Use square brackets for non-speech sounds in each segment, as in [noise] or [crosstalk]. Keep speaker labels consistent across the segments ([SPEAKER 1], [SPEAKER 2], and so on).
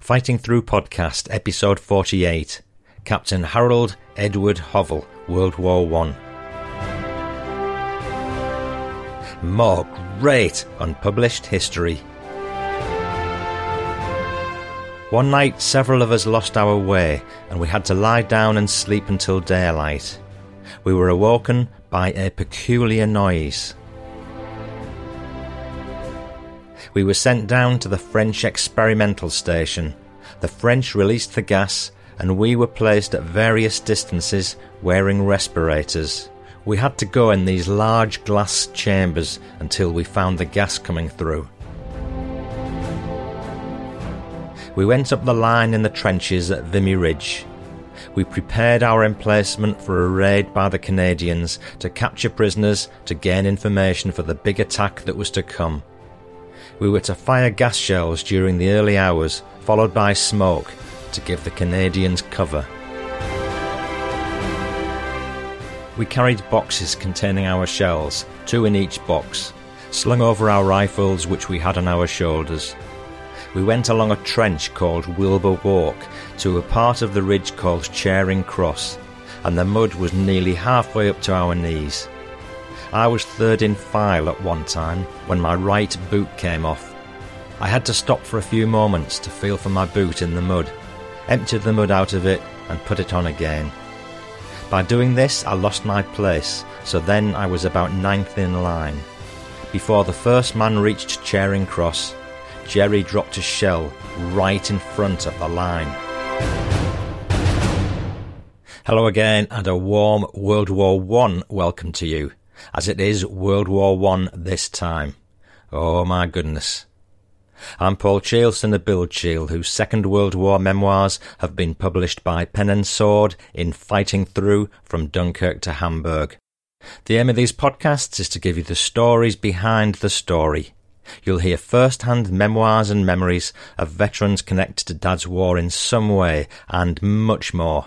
[SPEAKER 1] Fighting Through Podcast, Episode 48 Captain Harold Edward Hovell, World War One. More great unpublished history. One night, several of us lost our way, and we had to lie down and sleep until daylight. We were awoken by a peculiar noise. We were sent down to the French experimental station. The French released the gas, and we were placed at various distances wearing respirators. We had to go in these large glass chambers until we found the gas coming through. We went up the line in the trenches at Vimy Ridge. We prepared our emplacement for a raid by the Canadians to capture prisoners to gain information for the big attack that was to come. We were to fire gas shells during the early hours, followed by smoke to give the Canadians cover. We carried boxes containing our shells, two in each box, slung over our rifles which we had on our shoulders. We went along a trench called Wilbur Walk to a part of the ridge called Charing Cross, and the mud was nearly halfway up to our knees. I was third in file at one time when my right boot came off. I had to stop for a few moments to feel for my boot in the mud, emptied the mud out of it, and put it on again. By doing this, I lost my place, so then I was about ninth in line. Before the first man reached Charing Cross, Jerry dropped a shell right in front of the line. Hello again, and a warm World War One welcome to you, as it is World War One this time. Oh my goodness. I'm Paul son of Bill Cheall, whose Second World War memoirs have been published by Pen and Sword in Fighting Through from Dunkirk to Hamburg. The aim of these podcasts is to give you the stories behind the story. You'll hear first-hand memoirs and memories of veterans connected to Dad's war in some way, and much more.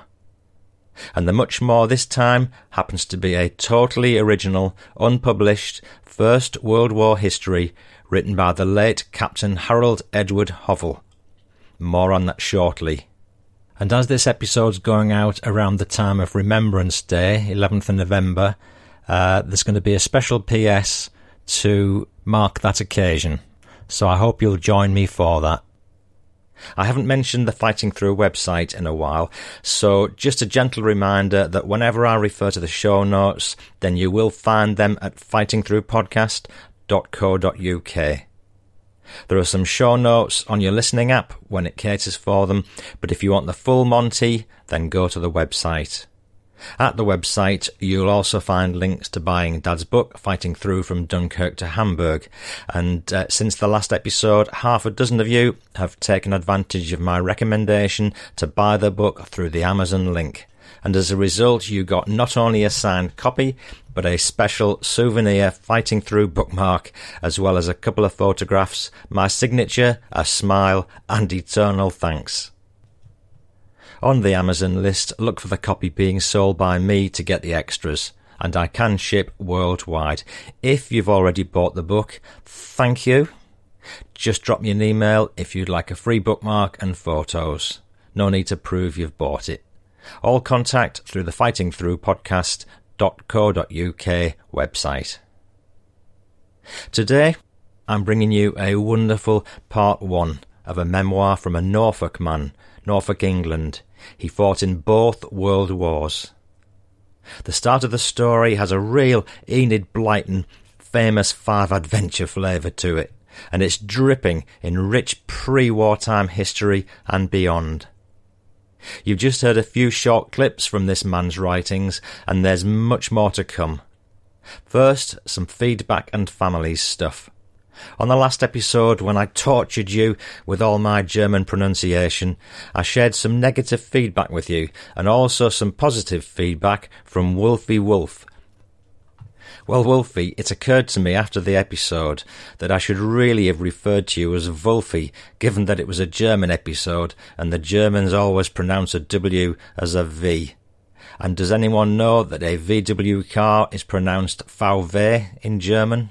[SPEAKER 1] And the much more this time happens to be a totally original, unpublished, First World War history written by the late Captain Harold Edward Hovell. More on that shortly. And as this episode's going out around the time of Remembrance Day, 11th of November, uh, there's going to be a special PS to mark that occasion. So I hope you'll join me for that. I haven't mentioned the Fighting Through website in a while, so just a gentle reminder that whenever I refer to the show notes, then you will find them at fightingthroughpodcast.co.uk. There are some show notes on your listening app when it caters for them, but if you want the full Monty, then go to the website. At the website, you'll also find links to buying Dad's book, Fighting Through from Dunkirk to Hamburg. And uh, since the last episode, half a dozen of you have taken advantage of my recommendation to buy the book through the Amazon link and as a result, you got not only a signed copy, but a special souvenir fighting through bookmark, as well as a couple of photographs, my signature, a smile, and eternal thanks. On the Amazon list, look for the copy being sold by me to get the extras, and I can ship worldwide. If you've already bought the book, thank you. Just drop me an email if you'd like a free bookmark and photos. No need to prove you've bought it. All contact through the Fighting Through podcast.co.uk website. Today, I'm bringing you a wonderful part one of a memoir from a Norfolk man, Norfolk, England. He fought in both world wars. The start of the story has a real Enid Blyton famous five adventure flavour to it, and it's dripping in rich pre wartime history and beyond. You've just heard a few short clips from this man's writings, and there's much more to come. First, some feedback and families stuff. On the last episode, when I tortured you with all my German pronunciation, I shared some negative feedback with you, and also some positive feedback from Wolfie Wolf, well, Wolfie, it occurred to me after the episode that I should really have referred to you as Wolfie, given that it was a German episode and the Germans always pronounce a W as a V. And does anyone know that a VW car is pronounced VW in German?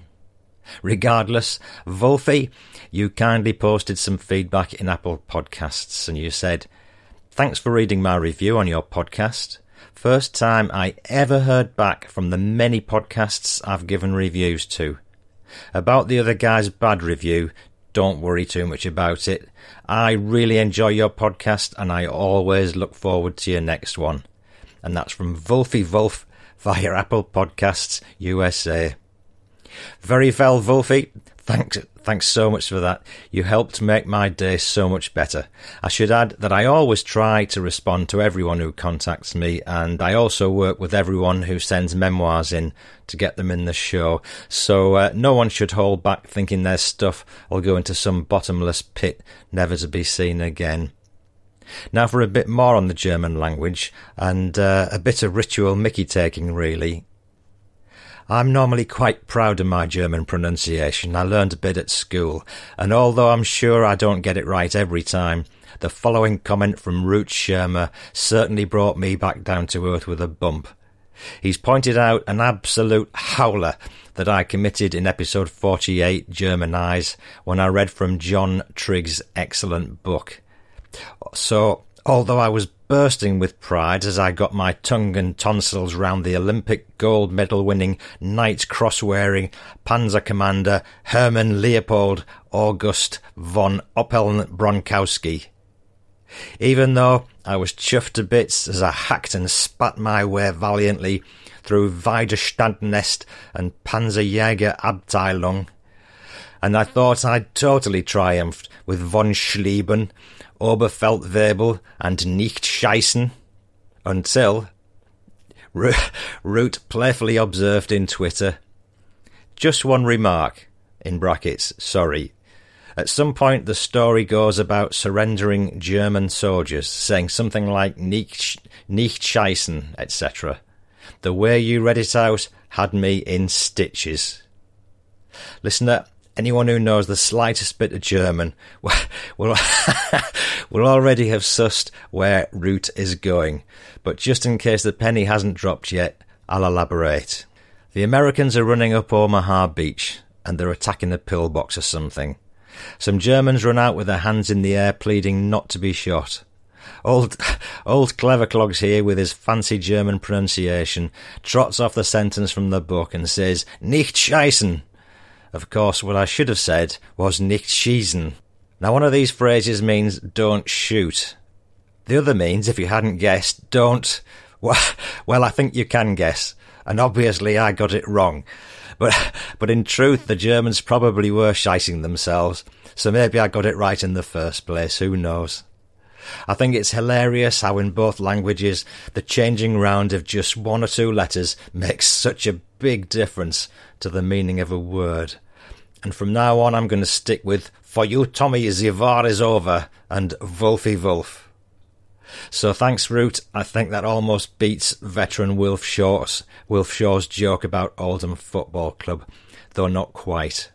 [SPEAKER 1] Regardless, Wolfie, you kindly posted some feedback in Apple Podcasts and you said, Thanks for reading my review on your podcast. First time I ever heard back from the many podcasts I've given reviews to. About the other guy's bad review, don't worry too much about it. I really enjoy your podcast and I always look forward to your next one. And that's from Wolfie Wolf via Apple Podcasts USA. Very well, Wolfie. Thanks, thanks so much for that. You helped make my day so much better. I should add that I always try to respond to everyone who contacts me, and I also work with everyone who sends memoirs in to get them in the show. So uh, no one should hold back thinking their stuff will go into some bottomless pit, never to be seen again. Now for a bit more on the German language, and uh, a bit of ritual Mickey taking, really. I'm normally quite proud of my German pronunciation. I learned a bit at school, and although I'm sure I don't get it right every time, the following comment from Root Shermer certainly brought me back down to earth with a bump. He's pointed out an absolute howler that I committed in episode 48, German Eyes, when I read from John Trigg's excellent book. So, although I was bursting with pride as I got my tongue and tonsils round the Olympic gold medal winning, Knight cross wearing Panzer Commander Hermann Leopold August von Oppeln Bronikowski. Even though I was chuffed to bits as I hacked and spat my way valiantly through Widerstandsnest and Panzerjäger Abteilung, and I thought I'd totally triumphed with von Schlieben Oberfeldwebel and Nicht scheißen until Root playfully observed in Twitter, just one remark, in brackets, sorry. At some point, the story goes about surrendering German soldiers, saying something like nicht, nicht scheißen, etc. The way you read it out had me in stitches. Listener, anyone who knows the slightest bit of German [laughs] will, will already have sussed where Root is going. But just in case the penny hasn't dropped yet, I'll elaborate. The Americans are running up Omaha Beach and they're attacking the pillbox or something. Some Germans run out with their hands in the air pleading not to be shot. Old, [laughs] old clever clogs here with his fancy German pronunciation trots off the sentence from the book and says, Nicht scheißen, of course, what I should have said was nicht schießen. Now, one of these phrases means don't shoot. The other means, if you hadn't guessed, don't. Well, [laughs] I think you can guess. And obviously, I got it wrong. But, [laughs] but in truth, the Germans probably were shicing themselves. So maybe I got it right in the first place. Who knows? I think it's hilarious how in both languages the changing round of just one or two letters makes such a big difference to the meaning of a word. And from now on I'm going to stick with For you Tommy the war is over and Wolfie Wolf. So thanks, Root. I think that almost beats veteran Wilf Shaw's, Wilf Shaw's joke about Oldham Football Club, though not quite.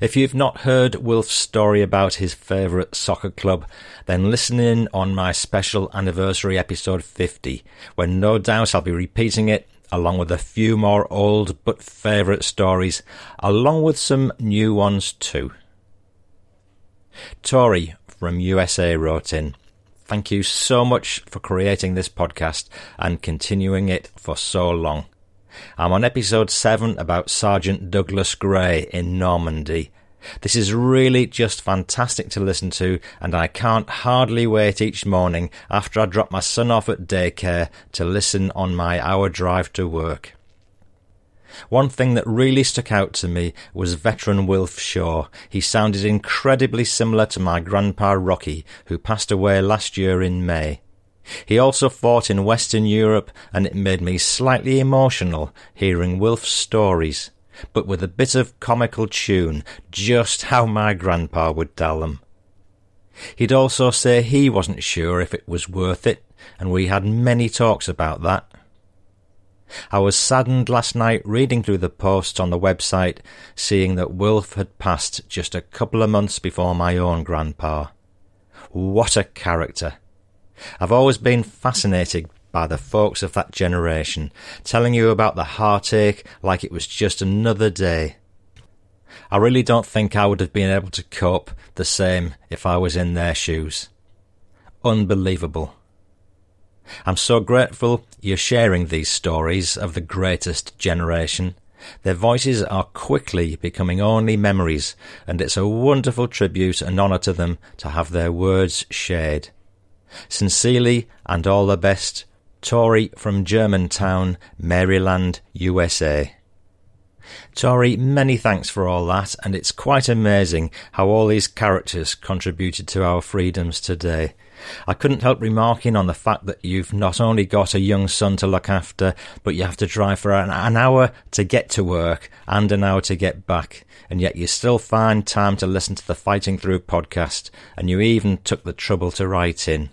[SPEAKER 1] If you've not heard Wilf's story about his favourite soccer club, then listen in on my special anniversary episode 50, when no doubt I'll be repeating it along with a few more old but favourite stories, along with some new ones too. Tori from USA wrote in, Thank you so much for creating this podcast and continuing it for so long. I'm on episode 7 about Sergeant Douglas Grey in Normandy. This is really just fantastic to listen to, and I can't hardly wait each morning after I drop my son off at daycare to listen on my hour drive to work. One thing that really stuck out to me was veteran Wilf Shaw. He sounded incredibly similar to my grandpa Rocky, who passed away last year in May. He also fought in Western Europe, and it made me slightly emotional hearing Wilf's stories, but with a bit of comical tune, just how my grandpa would tell them. He'd also say he wasn't sure if it was worth it, and we had many talks about that. I was saddened last night reading through the posts on the website, seeing that Wilf had passed just a couple of months before my own grandpa. What a character! I've always been fascinated by the folks of that generation, telling you about the heartache like it was just another day. I really don't think I would have been able to cope the same if I was in their shoes. Unbelievable. I'm so grateful you're sharing these stories of the greatest generation. Their voices are quickly becoming only memories, and it's a wonderful tribute and honour to them to have their words shared. Sincerely and all the best, Tori from Germantown, Maryland, USA. Tori, many thanks for all that, and it's quite amazing how all these characters contributed to our freedoms today. I couldn't help remarking on the fact that you've not only got a young son to look after, but you have to drive for an, an hour to get to work and an hour to get back, and yet you still find time to listen to the Fighting Through podcast, and you even took the trouble to write in.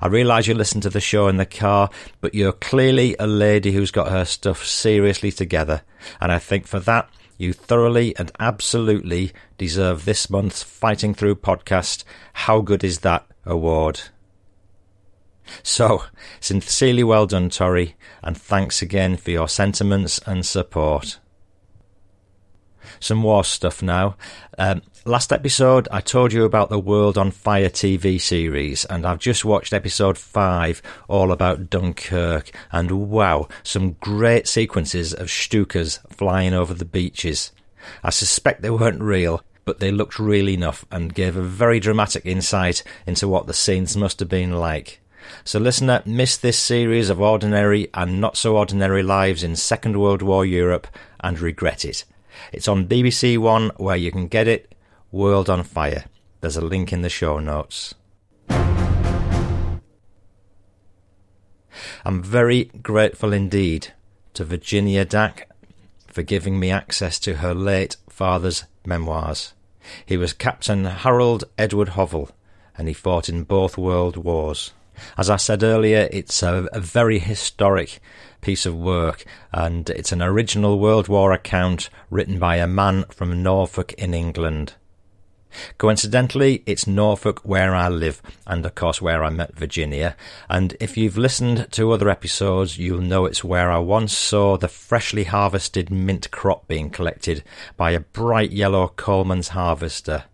[SPEAKER 1] I realise you listen to the show in the car, but you're clearly a lady who's got her stuff seriously together, and I think for that you thoroughly and absolutely deserve this month's Fighting Through podcast. How good is that award? So, sincerely well done, Tori, and thanks again for your sentiments and support. Some war stuff now. Um, last episode, I told you about the World on Fire TV series, and I've just watched episode 5, all about Dunkirk, and wow, some great sequences of Stukas flying over the beaches. I suspect they weren't real, but they looked real enough and gave a very dramatic insight into what the scenes must have been like. So, listener, miss this series of ordinary and not so ordinary lives in Second World War Europe and regret it. It's on BBC One where you can get it. World on Fire. There's a link in the show notes. I'm very grateful indeed to Virginia Dack for giving me access to her late father's memoirs. He was Captain Harold Edward Hovell, and he fought in both world wars. As I said earlier, it's a, a, very historic piece of work, and it's an original World War account written by a man from Norfolk in England. Coincidentally, it's Norfolk where I live, and of course where I met Virginia. And if you've listened to other episodes, you'll know it's where I once saw the freshly harvested mint crop being collected by a bright yellow Colman's harvester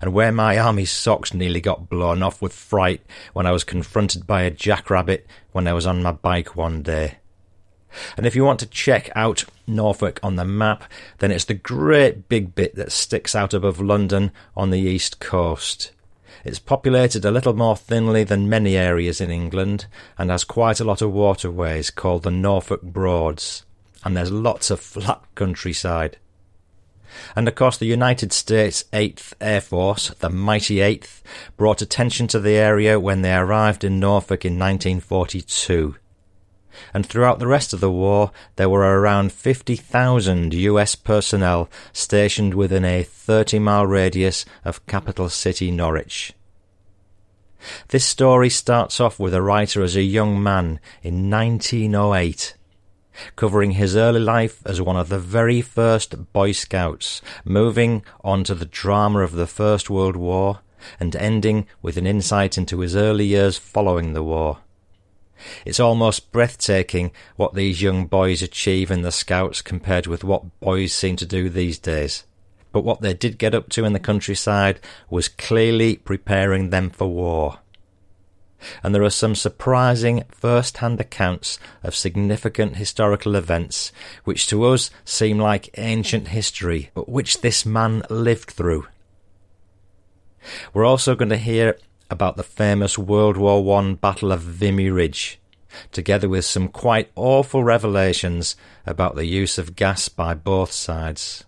[SPEAKER 1] and where my army socks nearly got blown off with fright when I was confronted by a jackrabbit when I was on my bike one day. And if you want to check out Norfolk on the map, then it's the great big bit that sticks out above London on the east coast. It's populated a little more thinly than many areas in England and has quite a lot of waterways called the Norfolk Broads. And there's lots of flat countryside. And of course, the United States 8th Air Force, the mighty 8th, brought attention to the area when they arrived in Norfolk in 1942. And throughout the rest of the war, there were around 50,000 US personnel stationed within a 30 mile radius of capital city Norwich. This story starts off with a writer as a young man in 1908 covering his early life as one of the very first Boy Scouts, moving on to the drama of the First World War, and ending with an insight into his early years following the war. It's almost breathtaking what these young boys achieve in the Scouts compared with what boys seem to do these days. But what they did get up to in the countryside was clearly preparing them for war and there are some surprising first hand accounts of significant historical events which to us seem like ancient history, but which this man lived through. We're also going to hear about the famous World War I Battle of Vimy Ridge, together with some quite awful revelations about the use of gas by both sides.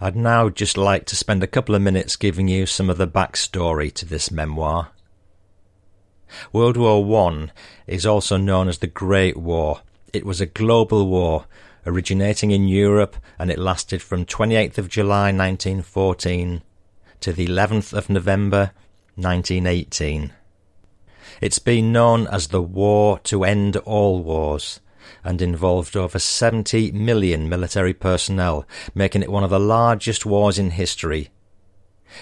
[SPEAKER 1] I'd now just like to spend a couple of minutes giving you some of the backstory to this memoir. World War One is also known as the Great War. It was a global war originating in Europe and it lasted from 28th of July 1914 to the 11th of November 1918. It's been known as the War to End All Wars and involved over 70 million military personnel, making it one of the largest wars in history.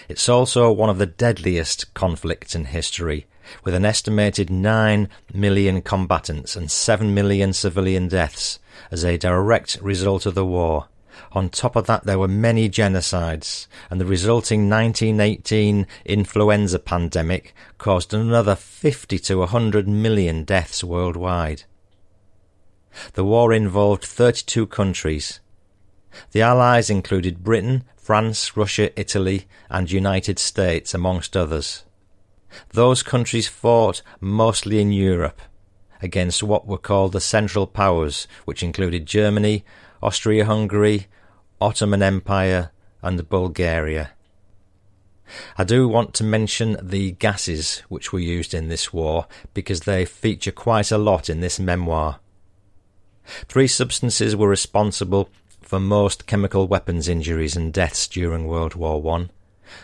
[SPEAKER 1] It's also one of the deadliest conflicts in history, with an estimated 9 million combatants and 7 million civilian deaths as a direct result of the war, On top of that, there were many genocides, and the resulting 1918 influenza pandemic caused another 50 to 100 million deaths worldwide. The war involved 32 countries. The Allies included Britain, France, Russia, Italy, and United States, amongst others. Those countries fought mostly in Europe against what were called the Central Powers, which included Germany, Austria Hungary, Ottoman Empire, and Bulgaria. I do want to mention the gases which were used in this war because they feature quite a lot in this memoir. Three substances were responsible for most chemical weapons injuries and deaths during World War One.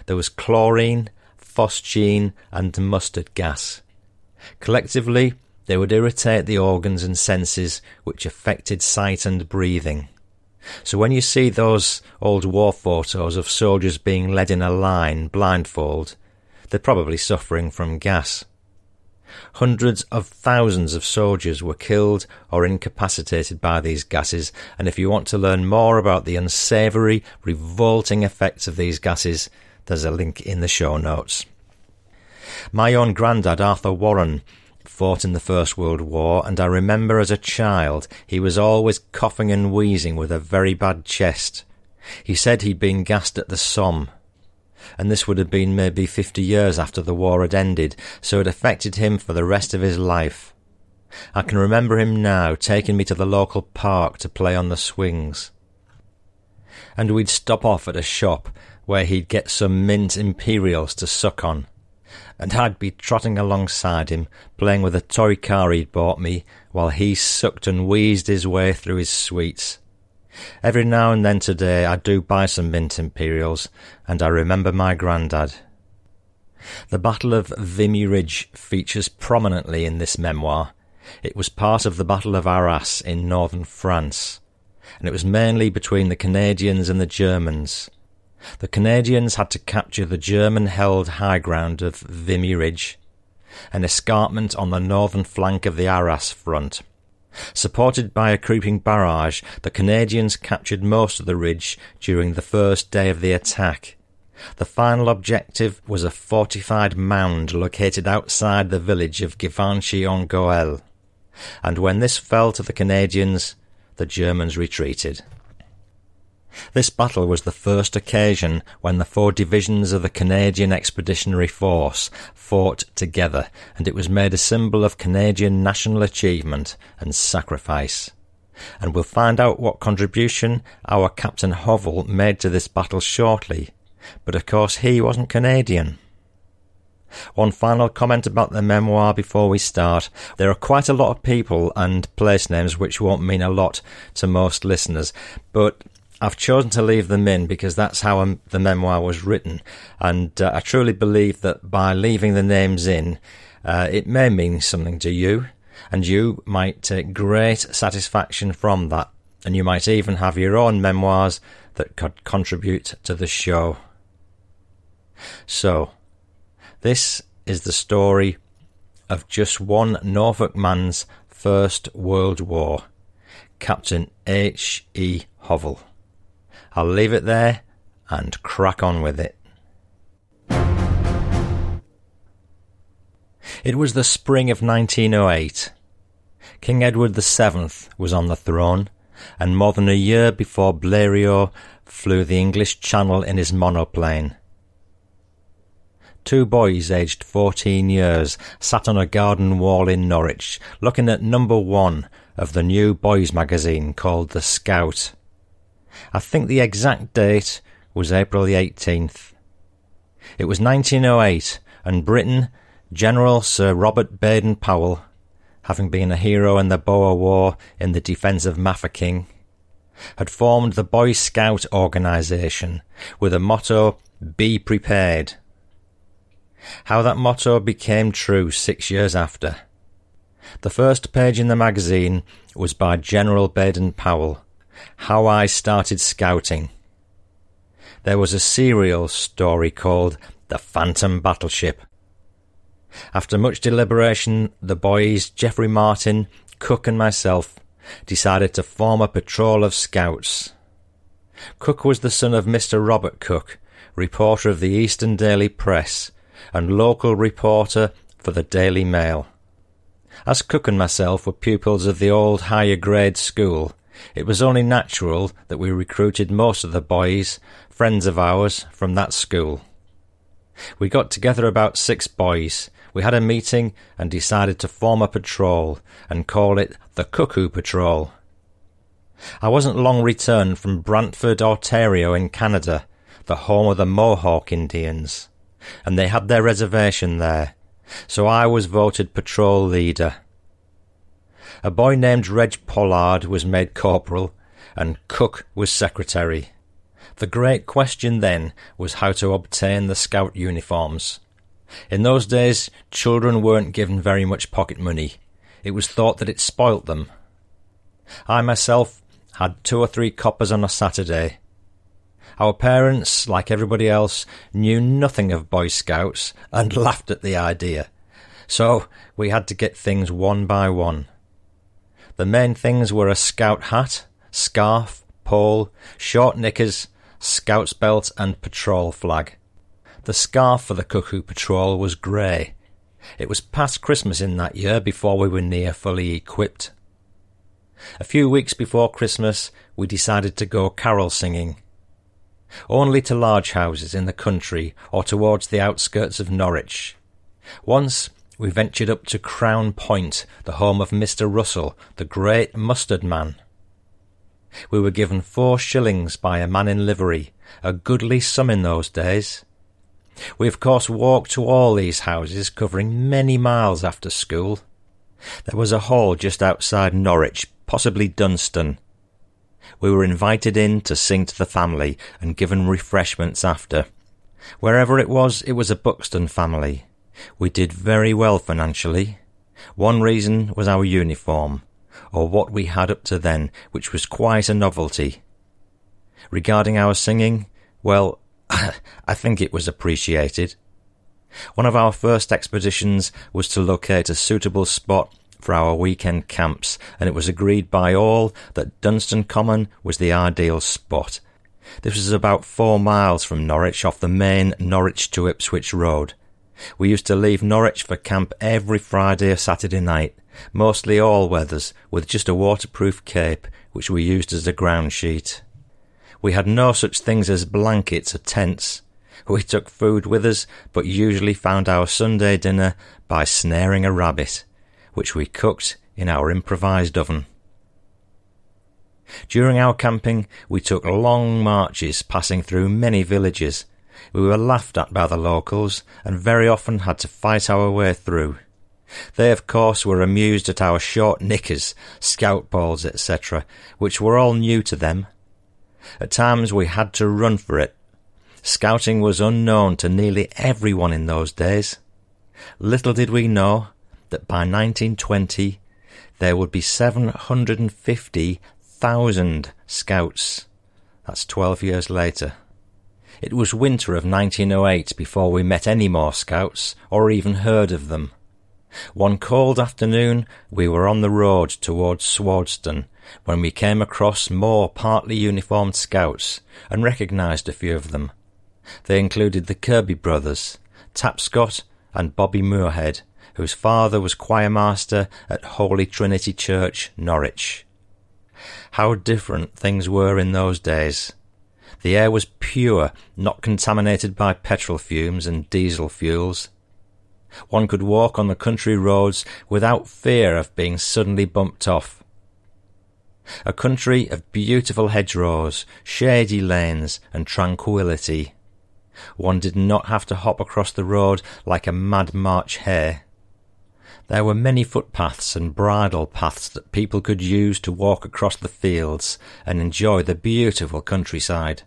[SPEAKER 1] There was chlorine, phosgene, and mustard gas. Collectively, they would irritate the organs and senses which affected sight and breathing. So when you see those old war photos of soldiers being led in a line blindfold, they're probably suffering from gas. Hundreds of thousands of soldiers were killed or incapacitated by these gases, and if you want to learn more about the unsavoury, revolting effects of these gases, there's a link in the show notes. My own granddad, Arthur Warren, fought in the First World War, and I remember as a child he was always coughing and wheezing with a very bad chest. He said he'd been gassed at the Somme, and this would have been maybe fifty years after the war had ended, so it affected him for the rest of his life. I can remember him now taking me to the local park to play on the swings. And we'd stop off at a shop where he'd get some mint imperials to suck on and I'd be trotting alongside him, playing with a toy car he'd bought me, while he sucked and wheezed his way through his sweets. Every now and then today I do buy some mint imperials, and I remember my grandad. The Battle of Vimy Ridge features prominently in this memoir. It was part of the Battle of Arras in northern France, and it was mainly between the Canadians and the Germans. The Canadians had to capture the German held high ground of Vimy Ridge, an escarpment on the northern flank of the Arras front. Supported by a creeping barrage, the Canadians captured most of the ridge during the first day of the attack. The final objective was a fortified mound located outside the village of Givenchy-en-Gohelle, and when this fell to the Canadians, the Germans retreated. This battle was the first occasion when the four divisions of the Canadian Expeditionary Force fought together, and it was made a symbol of Canadian national achievement and sacrifice. And we'll find out what contribution our Captain Hovell made to this battle shortly. But of course he wasn't Canadian. One final comment about the memoir before we start. There are quite a lot of people and place names which won't mean a lot to most listeners, but I've chosen to leave them in because that's how the memoir was written, and uh, I truly believe that by leaving the names in, uh, it may mean something to you, and you might take great satisfaction from that, and you might even have your own memoirs that could contribute to the show. So, this is the story of just one Norfolk man's First World War, Captain H. E. Hovell. I'll leave it there and crack on with it. It was the spring of 1908. King Edward VII was on the throne, and more than a year before Blériot flew the English Channel in his monoplane. Two boys aged 14 years sat on a garden wall in Norwich looking at number one of the new boys magazine called The Scout. I think the exact date was April the 18th. It was 1908, and Britain, General Sir Robert Baden Powell, having been a hero in the Boer War in the defence of Mafeking, had formed the Boy Scout organisation with a motto, Be Prepared. How that motto became true six years after. The first page in the magazine was by General Baden Powell, how I Started Scouting. There was a serial story called The Phantom Battleship. After much deliberation, the boys, Geoffrey Martin, Cook, and myself decided to form a patrol of scouts. Cook was the son of Mr. Robert Cook, reporter of the Eastern Daily Press and local reporter for the Daily Mail. As Cook and myself were pupils of the old higher grade school, it was only natural that we recruited most of the boys, friends of ours, from that school. We got together about six boys. We had a meeting and decided to form a patrol and call it the Cuckoo Patrol. I wasn't long returned from Brantford, Ontario in Canada, the home of the Mohawk Indians, and they had their reservation there, so I was voted patrol leader. A boy named Reg Pollard was made corporal, and Cook was secretary. The great question then was how to obtain the scout uniforms. In those days, children weren't given very much pocket money. It was thought that it spoilt them. I myself had two or three coppers on a Saturday. Our parents, like everybody else, knew nothing of Boy Scouts and [laughs] laughed at the idea. So we had to get things one by one. The main things were a scout hat, scarf, pole, short knickers, Scout's belt, and patrol flag. The scarf for the Cuckoo Patrol was grey. It was past Christmas in that year before we were near fully equipped. A few weeks before Christmas, we decided to go carol singing. Only to large houses in the country or towards the outskirts of Norwich. Once we ventured up to Crown Point, the home of Mr. Russell, the great mustard man. We were given four shillings by a man in livery, a goodly sum in those days. We of course walked to all these houses, covering many miles after school. There was a hall just outside Norwich, possibly Dunston. We were invited in to sing to the family and given refreshments after. Wherever it was, it was a Buxton family. We did very well financially. One reason was our uniform or what we had up to then, which was quite a novelty. Regarding our singing, well, [laughs] I think it was appreciated. One of our first expeditions was to locate a suitable spot for our weekend camps, and it was agreed by all that Dunston Common was the ideal spot. This was about four miles from Norwich off the main Norwich to Ipswich road. We used to leave Norwich for camp every Friday or Saturday night, mostly all weathers, with just a waterproof cape, which we used as a ground sheet. We had no such things as blankets or tents. We took food with us, but usually found our Sunday dinner by snaring a rabbit, which we cooked in our improvised oven. During our camping, we took long marches passing through many villages. We were laughed at by the locals and very often had to fight our way through. They, of course, were amused at our short knickers, scout balls, etc., which were all new to them. At times we had to run for it. Scouting was unknown to nearly everyone in those days. Little did we know that by 1920 there would be 750,000 scouts. That's 12 years later. It was winter of 1908 before we met any more scouts or even heard of them. One cold afternoon we were on the road towards Swardeston when we came across more partly uniformed scouts and recognised a few of them. They included the Kirby brothers, Tapscott and Bobby Moorhead, whose father was choirmaster at Holy Trinity Church, Norwich. How different things were in those days. The air was pure, not contaminated by petrol fumes and diesel fuels. One could walk on the country roads without fear of being suddenly bumped off. A country of beautiful hedgerows, shady lanes, and tranquillity. One did not have to hop across the road like a mad March hare. There were many footpaths and bridle paths that people could use to walk across the fields and enjoy the beautiful countryside.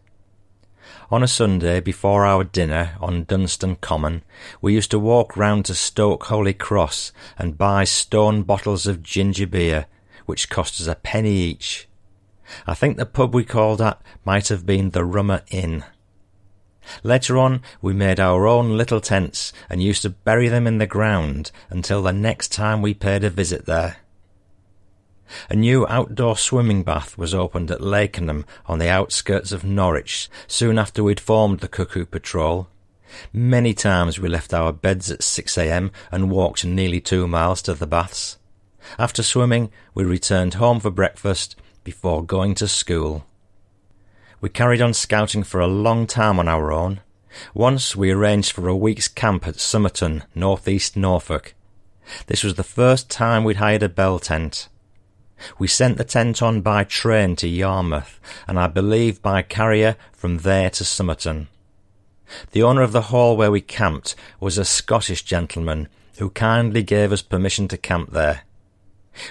[SPEAKER 1] On a Sunday before our dinner on Dunston Common, we used to walk round to Stoke Holy Cross and buy stone bottles of ginger beer, which cost us a penny each. I think the pub we called at might have been the Rummer Inn. Later on, we made our own little tents and used to bury them in the ground until the next time we paid a visit there. A new outdoor swimming bath was opened at Lakenham on the outskirts of Norwich soon after we'd formed the Cuckoo Patrol. Many times we left our beds at 6am and walked nearly two miles to the baths. After swimming, we returned home for breakfast before going to school. We carried on scouting for a long time on our own. Once we arranged for a week's camp at Somerton, northeast Norfolk. This was the first time we'd hired a bell tent. We sent the tent on by train to Yarmouth, and I believe by carrier from there to Somerton. The owner of the hall where we camped was a Scottish gentleman who kindly gave us permission to camp there.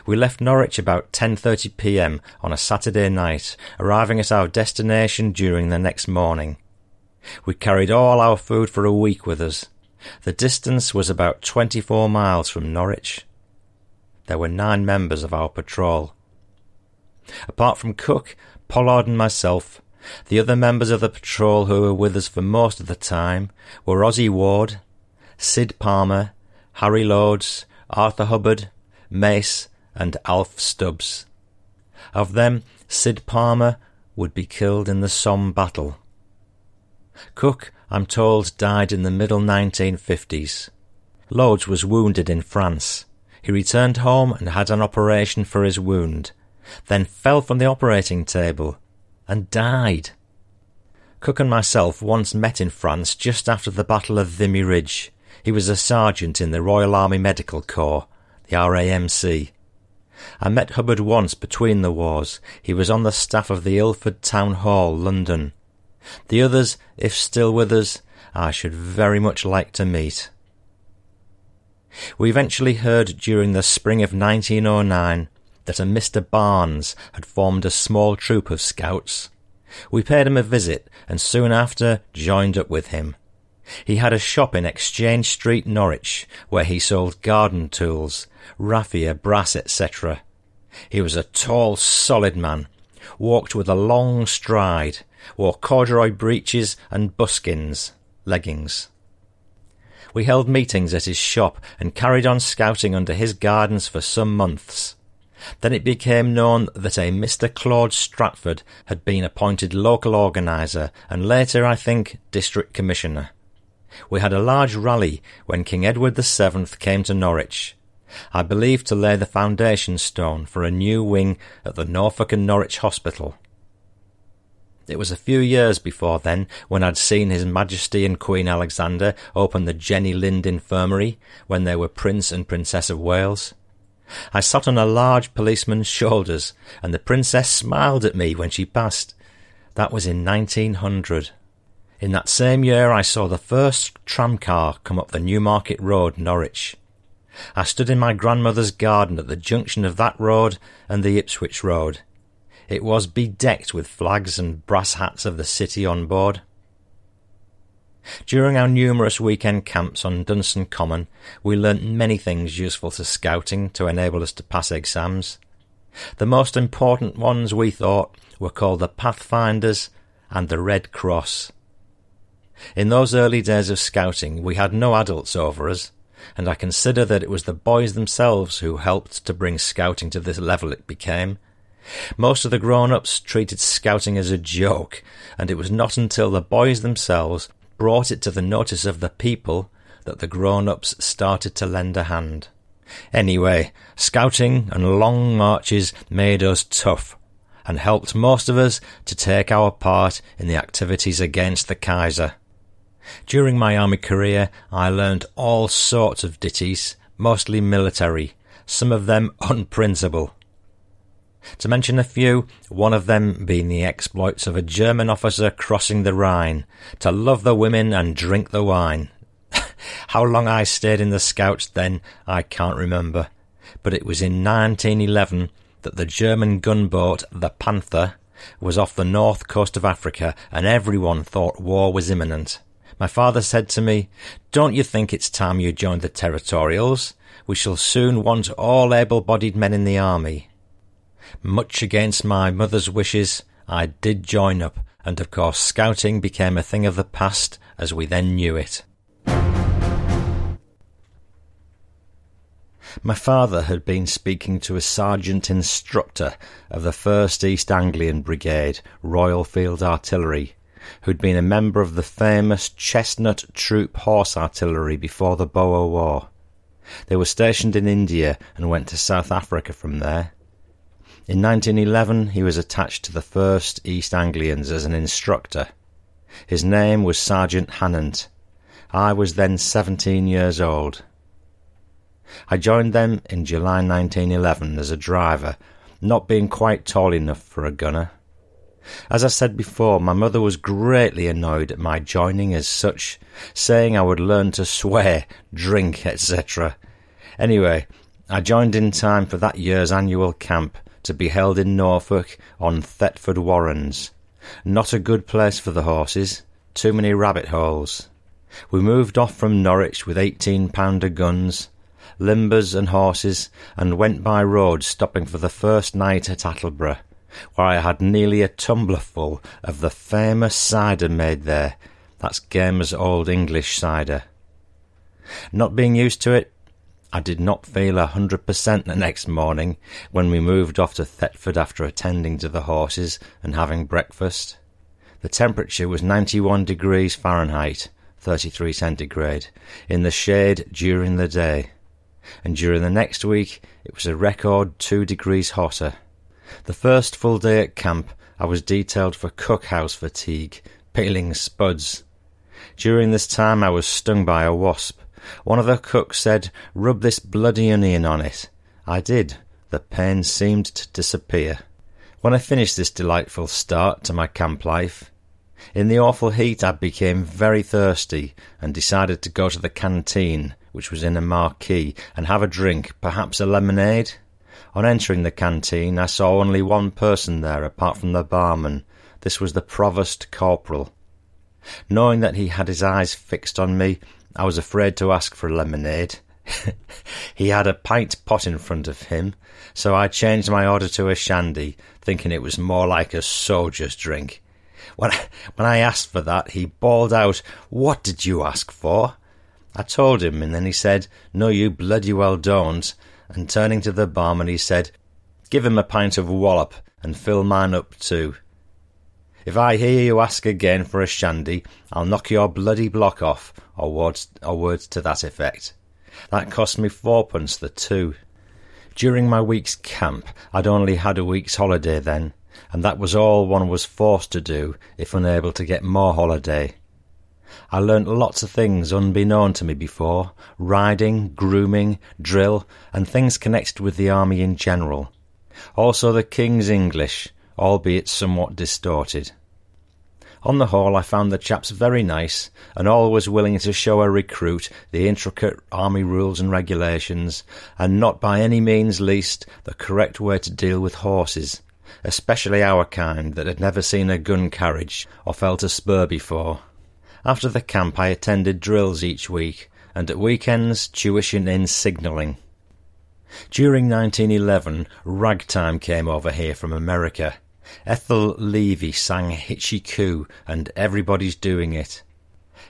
[SPEAKER 1] We left Norwich about 10:30 p.m. on a Saturday night, arriving at our destination during the next morning. We carried all our food for a week with us. The distance was about 24 miles from Norwich. There were nine members of our patrol. Apart from Cook, Pollard and myself, the other members of the patrol who were with us for most of the time were Ozzy Ward, Sid Palmer, Harry Loads, Arthur Hubbard, Mace, and Alf Stubbs. Of them, Sid Palmer would be killed in the Somme battle. Cook, I'm told, died in the middle 1950s. Loads was wounded in France. He returned home and had an operation for his wound, then fell from the operating table and died. Cook and myself once met in France just after the Battle of Vimy Ridge. He was a sergeant in the Royal Army Medical Corps, the RAMC. I met Hubbard once between the wars. He was on the staff of the Ilford Town Hall, London. The others, if still with us, I should very much like to meet. We eventually heard during the spring of 1909 that a Mr. Barnes had formed a small troop of scouts. We paid him a visit and soon after joined up with him. He had a shop in Exchange Street, Norwich, where he sold garden tools, raffia, brass, etc. He was a tall, solid man, walked with a long stride, wore corduroy breeches and buskins, leggings. We held meetings at his shop and carried on scouting under his gardens for some months. Then it became known that a Mr. Claude Stratford had been appointed local organiser and later, I think, district commissioner. We had a large rally when King Edward VII came to Norwich. I believe to lay the foundation stone for a new wing at the Norfolk and Norwich Hospital. It was a few years before then when I'd seen His Majesty and Queen Alexandra open the Jenny Lind Infirmary when they were Prince and Princess of Wales. I sat on a large policeman's shoulders, and the Princess smiled at me when she passed. That was in 1900. In that same year I saw the first tramcar come up the Newmarket Road, Norwich. I stood in my grandmother's garden at the junction of that road and the Ipswich Road. It was bedecked with flags and brass hats of the city on board. During our numerous weekend camps on Dunston Common, we learnt many things useful to scouting to enable us to pass exams. The most important ones, we thought, were called the Pathfinders and the Red Cross. In those early days of scouting, we had no adults over us, and I consider that it was the boys themselves who helped to bring scouting to the level it became, most of the grown ups treated scouting as a joke, and it was not until the boys themselves brought it to the notice of the people that the grown ups started to lend a hand. Anyway, scouting and long marches made us tough and helped most of us to take our part in the activities against the Kaiser. During my army career, I learned all sorts of ditties, mostly military, some of them [laughs] unprintable. To mention a few, one of them being the exploits of a German officer crossing the Rhine, to love the women and drink the wine. [laughs] How long I stayed in the Scouts then, I can't remember, but it was in 1911 that the German gunboat, the Panther, was off the north coast of Africa, and everyone thought war was imminent. My father said to me, Don't you think it's time you joined the Territorials? We shall soon want all able bodied men in the army. Much against my mother's wishes, I did join up, and of course scouting became a thing of the past as we then knew it. My father had been speaking to a sergeant instructor of the 1st East Anglian Brigade, Royal Field Artillery, who'd been a member of the famous Chestnut Troop Horse Artillery before the Boer War. They were stationed in India and went to South Africa from there. In 1911, he was attached to the 1st East Anglians as an instructor. His name was Sergeant Hannant. I was then 17 years old. I joined them in July 1911 as a driver, not being quite tall enough for a gunner. As I said before, my mother was greatly annoyed at my joining as such, saying I would learn to swear, drink, etc. Anyway, I joined in time for that year's annual camp to be held in Norfolk on Thetford Warrens. Not a good place for the horses, too many rabbit holes. We moved off from Norwich with eighteen pounder guns, limbers and horses, and went by road stopping for the first night at Attleborough where I had nearly a tumblerful of the famous cider made there. That's Gaymer's Old English cider. Not being used to it, I did not feel a hundred percent the next morning when we moved off to Thetford after attending to the horses and having breakfast. The temperature was 91 degrees Fahrenheit, 33 centigrade, in the shade during the day, and during the next week it was a record two degrees hotter. The first full day at camp I was detailed for cookhouse fatigue, peeling spuds. During this time I was stung by a wasp. One of the cooks said, Rub this bloody onion on it. I did. The pain seemed to disappear. When I finished this delightful start to my camp life, in the awful heat I became very thirsty and decided to go to the canteen, which was in a marquee, and have a drink, perhaps a lemonade. On entering the canteen, I saw only one person there apart from the barman. This was the provost corporal. Knowing that he had his eyes fixed on me, I was afraid to ask for lemonade. [laughs] he had a pint pot in front of him, so I changed my order to a shandy, thinking it was more like a soldier's drink. When I, when I asked for that, he bawled out, What did you ask for? I told him, and then he said, No, you bloody well don't, and turning to the barman he said, Give him a pint of wallop and fill mine up too. If I hear you ask again for a shandy, I'll knock your bloody block off, or words, or words to that effect. That cost me fourpence the two. During my week's camp, I'd only had a week's holiday then, and that was all one was forced to do if unable to get more holiday. I learnt lots of things unbeknown to me before riding, grooming, drill, and things connected with the army in general. Also the King's English, albeit somewhat distorted. On the whole, I found the chaps very nice, and always willing to show a recruit the intricate army rules and regulations, and not by any means least the correct way to deal with horses, especially our kind that had never seen a gun carriage or felt a spur before. After the camp, I attended drills each week, and at weekends, tuition in signalling. During 1911, ragtime came over here from America. Ethel Levey sang Hitchy Koo, and everybody's doing it.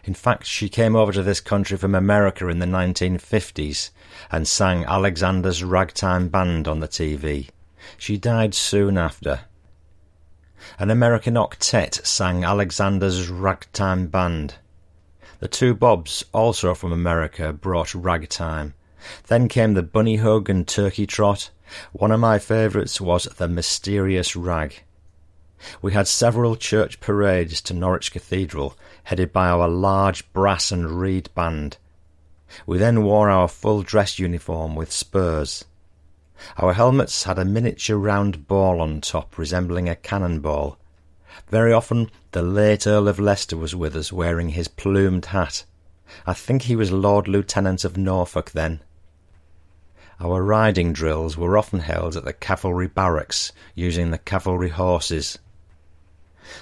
[SPEAKER 1] In fact, she came over to this country from America in the 1950s and sang Alexander's Ragtime Band on the TV. She died soon after. An American octet sang Alexander's Ragtime Band. The two Bobs, also from America, brought ragtime. Then came the Bunny Hug and Turkey Trot. One of my favourites was The Mysterious Rag. We had several church parades to Norwich Cathedral, headed by our large brass and reed band. We then wore our full dress uniform with spurs. Our helmets had a miniature round ball on top resembling a cannon ball. Very often the late Earl of Leicester was with us wearing his plumed hat. I think he was Lord Lieutenant of Norfolk then. Our riding drills were often held at the cavalry barracks using the cavalry horses.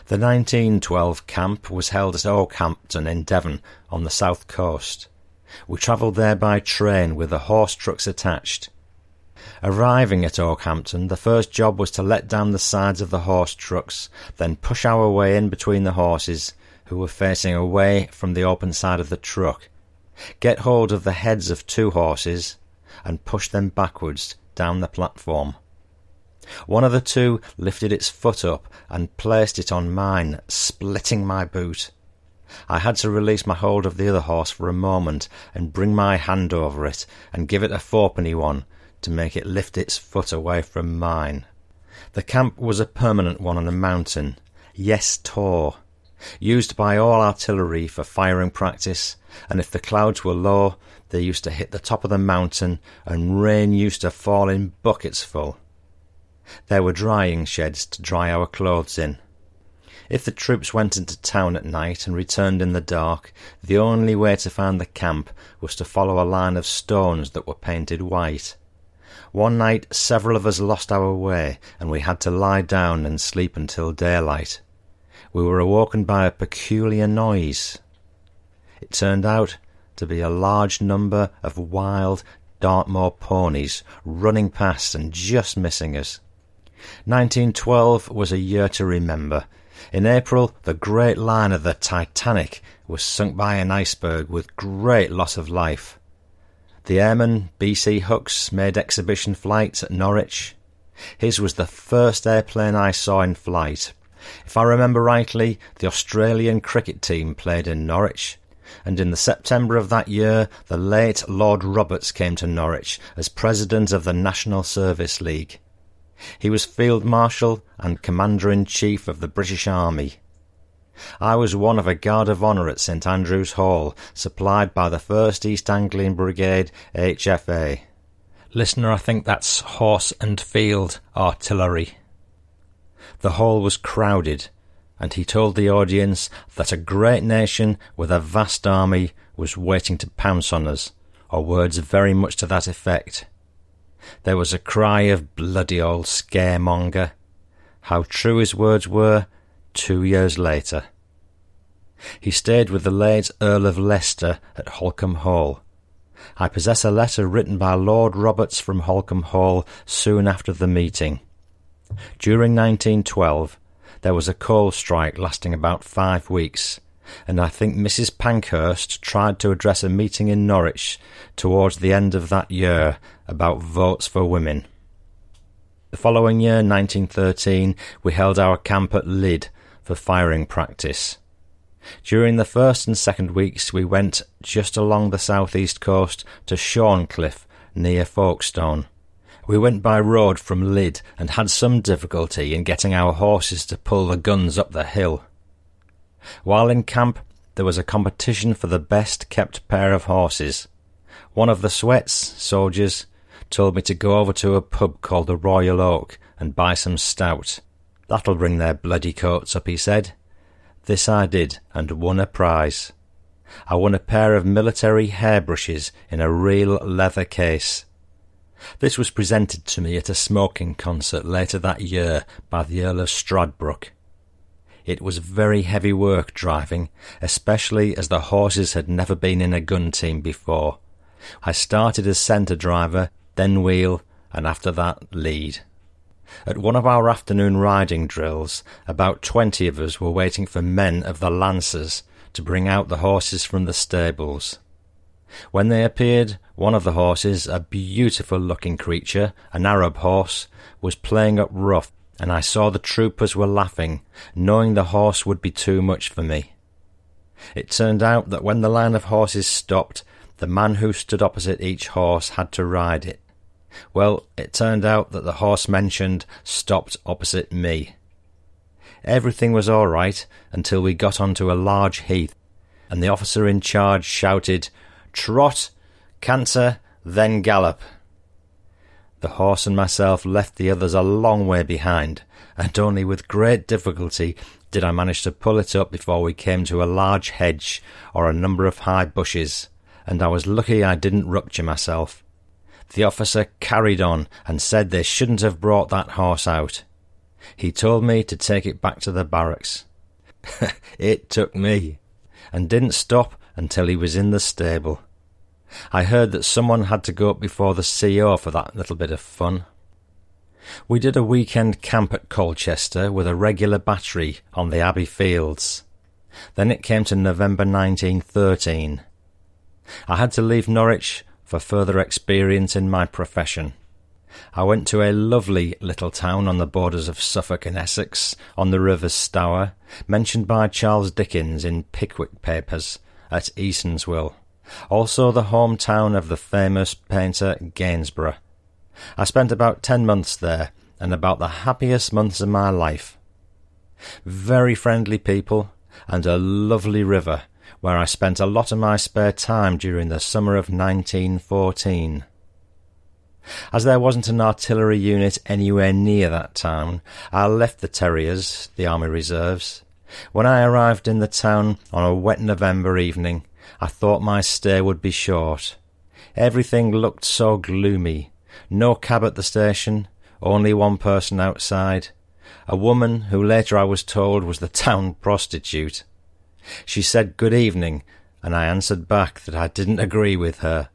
[SPEAKER 1] The 1912 camp was held at Okehampton in Devon on the south coast. We travelled there by train with the horse trucks attached. Arriving at Okehampton, the first job was to let down the sides of the horse trucks, then push our way in between the horses, who were facing away from the open side of the truck, get hold of the heads of two horses, and push them backwards down the platform. One of the two lifted its foot up and placed it on mine, splitting my boot. I had to release my hold of the other horse for a moment and bring my hand over it and give it a fourpenny one to make it lift its foot away from mine. The camp was a permanent one on a mountain, Yes Tor, used by all artillery for firing practice, and if the clouds were low, they used to hit the top of the mountain and rain used to fall in buckets full. There were drying sheds to dry our clothes in. If the troops went into town at night and returned in the dark, the only way to find the camp was to follow a line of stones that were painted white. One night several of us lost our way, and we had to lie down and sleep until daylight. We were awoken by a peculiar noise. It turned out to be a large number of wild Dartmoor ponies running past and just missing us. 1912 was a year to remember. In April, the great liner, the Titanic was sunk by an iceberg with great loss of life. The airman B.C. Hucks made exhibition flights at Norwich. His was the first airplane I saw in flight. If I remember rightly, the Australian cricket team played in Norwich, and in the September of that year the late Lord Roberts came to Norwich as president of the National Service League. He was Field Marshal and Commander in Chief of the British Army. I was one of a Guard of Honour at St Andrew's Hall, supplied by the 1st East Anglian Brigade HFA. Listener, I think that's Horse and Field Artillery. The hall was crowded, and he told the audience that a great nation with a vast army was waiting to pounce on us, or words very much to that effect. There was a cry of bloody old scaremonger. How true his words were two years later. He stayed with the late Earl of Leicester at Holkham Hall. I possess a letter written by Lord Roberts from Holkham Hall soon after the meeting. During 1912, there was a coal strike lasting about five weeks, and I think Mrs. Pankhurst tried to address a meeting in Norwich towards the end of that year about votes for women. The following year, 1913, we held our camp at Lydd for firing practice. During the first and second weeks, we went just along the southeast coast to Shorncliffe, near Folkestone. We went by road from Lydd and had some difficulty in getting our horses to pull the guns up the hill. While in camp, there was a competition for the best kept pair of horses. One of the Sweats soldiers told me to go over to a pub called the Royal Oak and buy some stout. That'll bring their bloody coats up, he said. This I did and won a prize. I won a pair of military hairbrushes in a real leather case. This was presented to me at a smoking concert later that year by the Earl of Stradbroke. It was very heavy work driving, especially as the horses had never been in a gun team before. I started as centre driver, then wheel, and after that lead. At one of our afternoon riding drills, about twenty of us were waiting for men of the Lancers to bring out the horses from the stables. When they appeared, one of the horses, a beautiful looking creature, an Arab horse, was playing up rough, and I saw the troopers were laughing, knowing the horse would be too much for me. It turned out that when the line of horses stopped, the man who stood opposite each horse had to ride it. Well, it turned out that the horse mentioned stopped opposite me. Everything was all right until we got onto a large heath, and the officer in charge shouted, Trot! Canter, then gallop. The horse and myself left the others a long way behind, and only with great difficulty did I manage to pull it up before we came to a large hedge or a number of high bushes, and I was lucky I didn't rupture myself. The officer carried on and said they shouldn't have brought that horse out. He told me to take it back to the barracks. [laughs] it took me, and didn't stop until he was in the stable. I heard that someone had to go up before the CO for that little bit of fun. We did a weekend camp at Colchester with a regular battery on the Abbey Fields. Then it came to November 1913. I had to leave Norwich for further experience in my profession. I went to a lovely little town on the borders of Suffolk and Essex, on the River Stour, mentioned by Charles Dickens in Pickwick Papers, at Eatanswill, also the hometown of the famous painter Gainsborough. I spent about ten months there, and about the happiest months of my life. Very friendly people, and a lovely river, where I spent a lot of my spare time during the summer of 1914. As there wasn't an artillery unit anywhere near that town, I left the Terriers, the Army Reserves. When I arrived in the town on a wet November evening, I thought my stay would be short. Everything looked so gloomy. No cab at the station, only one person outside. A woman who later I was told was the town prostitute. She said good evening, and I answered back that I didn't agree with her.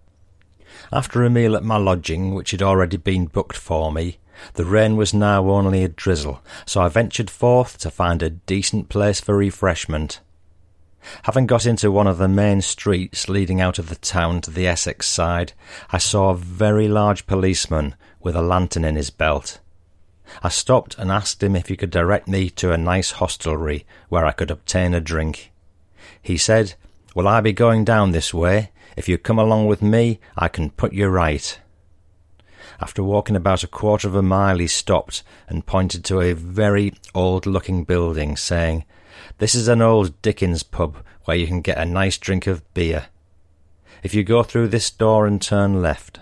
[SPEAKER 1] After a meal at my lodging, which had already been booked for me, the rain was now only a drizzle, so I ventured forth to find a decent place for refreshment. Having got into one of the main streets leading out of the town to the Essex side, I saw a very large policeman with a lantern in his belt. I stopped and asked him if he could direct me to a nice hostelry where I could obtain a drink. He said, Will I be going down this way? If you come along with me, I can put you right. After walking about a quarter of a mile, he stopped and pointed to a very old looking building, saying, This is an old Dickens pub where you can get a nice drink of beer. If you go through this door and turn left.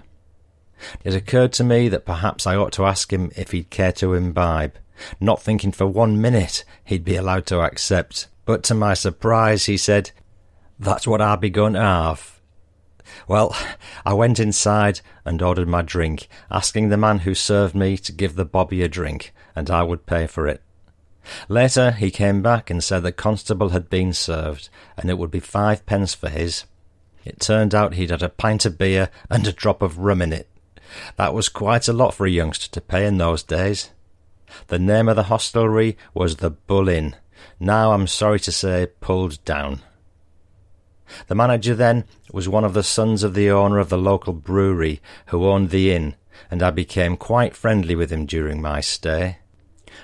[SPEAKER 1] It occurred to me that perhaps I ought to ask him if he'd care to imbibe, not thinking for one minute he'd be allowed to accept. But to my surprise, he said, That's what I be going to have. Well, I went inside and ordered my drink, asking the man who served me to give the bobby a drink, and I would pay for it. Later he came back and said the constable had been served, and it would be five pence for his. It turned out he'd had a pint of beer and a drop of rum in it. That was quite a lot for a youngster to pay in those days. The name of the hostelry was the Bull Inn, now I'm sorry to say pulled down. The manager then was one of the sons of the owner of the local brewery who owned the inn, and I became quite friendly with him during my stay.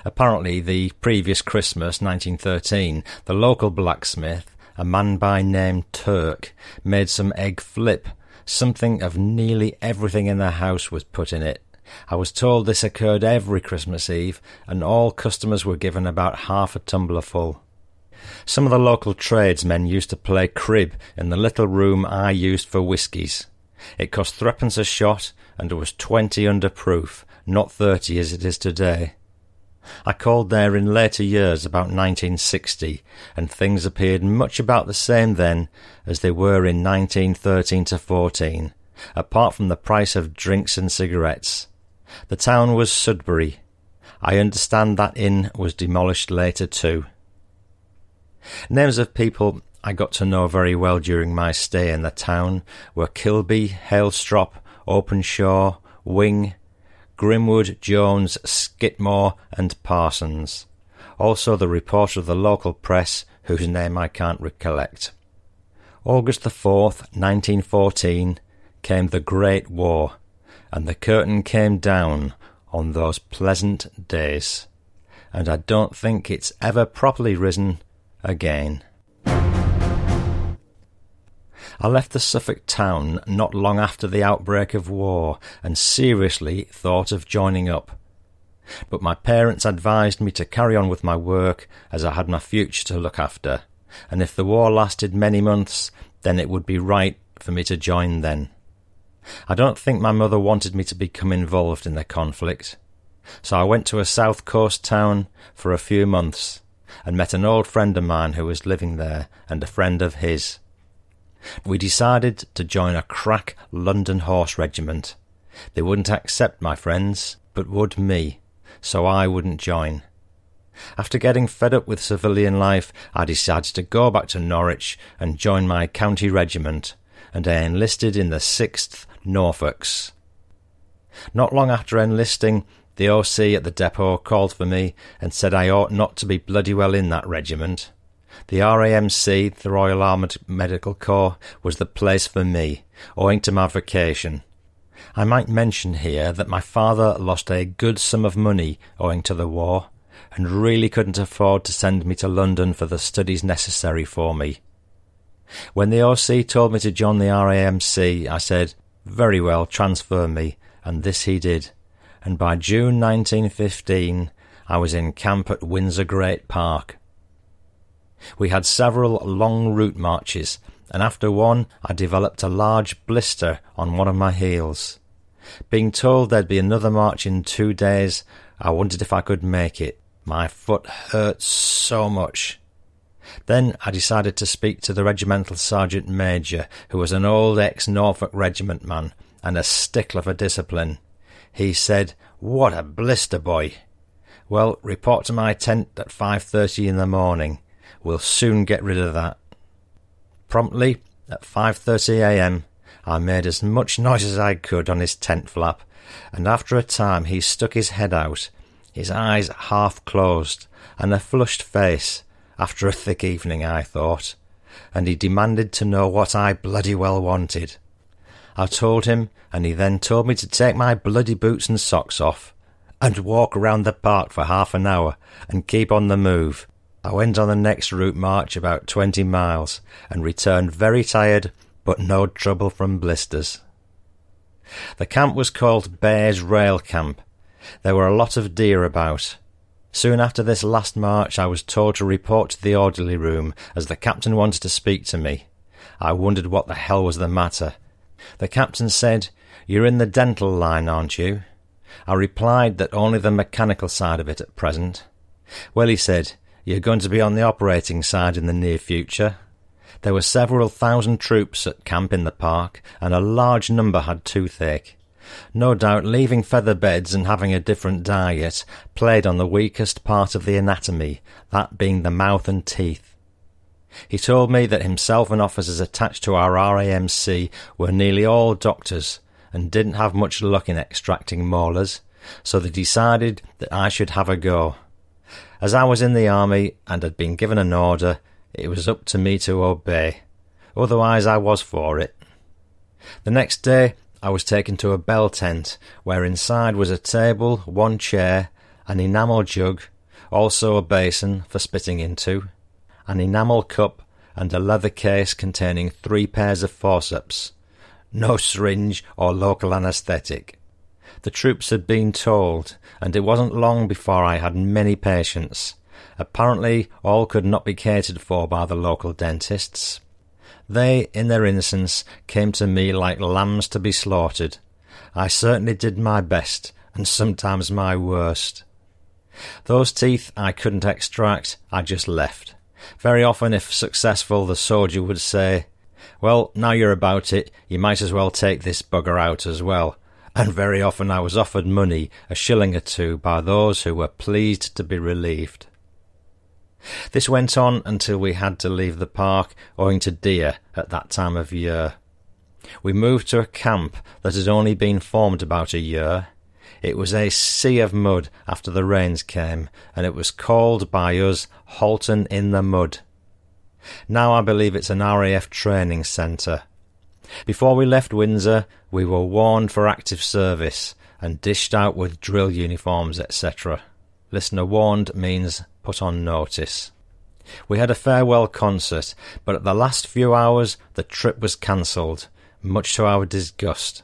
[SPEAKER 1] Apparently, the previous Christmas, 1913, the local blacksmith, a man by name Turk, made some egg flip. Something of nearly everything in the house was put in it. I was told this occurred every Christmas Eve, and all customers were given about half a tumbler full. Some of the local tradesmen used to play crib in the little room I used for whiskies. It cost threepence a shot, and it was twenty under proof, not thirty as it is today. I called there in later years about 1960, and things appeared much about the same then as they were in 1913 to 14, apart from the price of drinks and cigarettes. The town was Sudbury. I understand that inn was demolished later too. Names of people I got to know very well during my stay in the town were Kilby, Hailstrop, Openshaw, Wing, Grimwood, Jones, Skidmore, and Parsons. Also the reporter of the local press, whose name I can't recollect. August the 4th, 1914, came the Great War, and the curtain came down on those pleasant days, and I don't think it's ever properly risen again. I left the Suffolk town not long after the outbreak of war and seriously thought of joining up. But my parents advised me to carry on with my work as I had my future to look after, and if the war lasted many months, then it would be right for me to join then. I don't think my mother wanted me to become involved in the conflict. So I went to a south coast town for a few months and met an old friend of mine who was living there and a friend of his. We decided to join a crack London horse regiment. They wouldn't accept my friends, but would me, so I wouldn't join. After getting fed up with civilian life, I decided to go back to Norwich and join my county regiment, and I enlisted in the 6th Norfolks. Not long after enlisting, the OC at the depot called for me and said I ought not to be bloody well in that regiment. The RAMC, the Royal Armoured Medical Corps, was the place for me, owing to my vocation. I might mention here that my father lost a good sum of money owing to the war, and really couldn't afford to send me to London for the studies necessary for me. When the OC told me to join the RAMC, I said, Very well, transfer me, and this he did. And by June 1915, I was in camp at Windsor Great Park. We had several long route marches, and after one I developed a large blister on one of my heels. Being told there'd be another march in two days, I wondered if I could make it. My foot hurt so much. Then I decided to speak to the regimental sergeant major, who was an old ex Norfolk regiment man and a stickler for discipline. He said, What a blister, boy! Well, report to my tent at 5.30 in the morning. We'll soon get rid of that. Promptly, at 5.30 a.m., I made as much noise as I could on his tent flap, and after a time he stuck his head out, his eyes half closed, and a flushed face, after a thick evening, I thought, and he demanded to know what I bloody well wanted. I told him, and he then told me to take my bloody boots and socks off, and walk round the park for half an hour, and keep on the move, I went on the next route march about twenty miles and returned very tired, but no trouble from blisters. The camp was called Bears Rail Camp. There were a lot of deer about. Soon after this last march, I was told to report to the orderly room as the captain wanted to speak to me. I wondered what the hell was the matter. The captain said, You're in the dental line, aren't you? I replied that only the mechanical side of it at present. Well, he said, you're going to be on the operating side in the near future. There were several thousand troops at camp in the park, and a large number had toothache. No doubt leaving feather beds and having a different diet played on the weakest part of the anatomy, that being the mouth and teeth. He told me that himself and officers attached to our RAMC were nearly all doctors and didn't have much luck in extracting molars, so they decided that I should have a go. As I was in the army and had been given an order, it was up to me to obey. Otherwise, I was for it. The next day, I was taken to a bell tent, where inside was a table, one chair, an enamel jug, also a basin for spitting into, an enamel cup, and a leather case containing three pairs of forceps. No syringe or local anaesthetic. The troops had been told, and it wasn't long before I had many patients. Apparently, all could not be catered for by the local dentists. They, in their innocence, came to me like lambs to be slaughtered. I certainly did my best, and sometimes my worst. Those teeth I couldn't extract, I just left. Very often, if successful, the soldier would say, Well, now you're about it, you might as well take this bugger out as well and very often I was offered money, a shilling or two, by those who were pleased to be relieved. This went on until we had to leave the park owing to deer at that time of year. We moved to a camp that had only been formed about a year. It was a sea of mud after the rains came, and it was called by us Halton in the Mud. Now I believe it's an RAF training centre. Before we left Windsor, we were warned for active service and dished out with drill uniforms, etc. Listener warned means put on notice. We had a farewell concert, but at the last few hours the trip was cancelled, much to our disgust.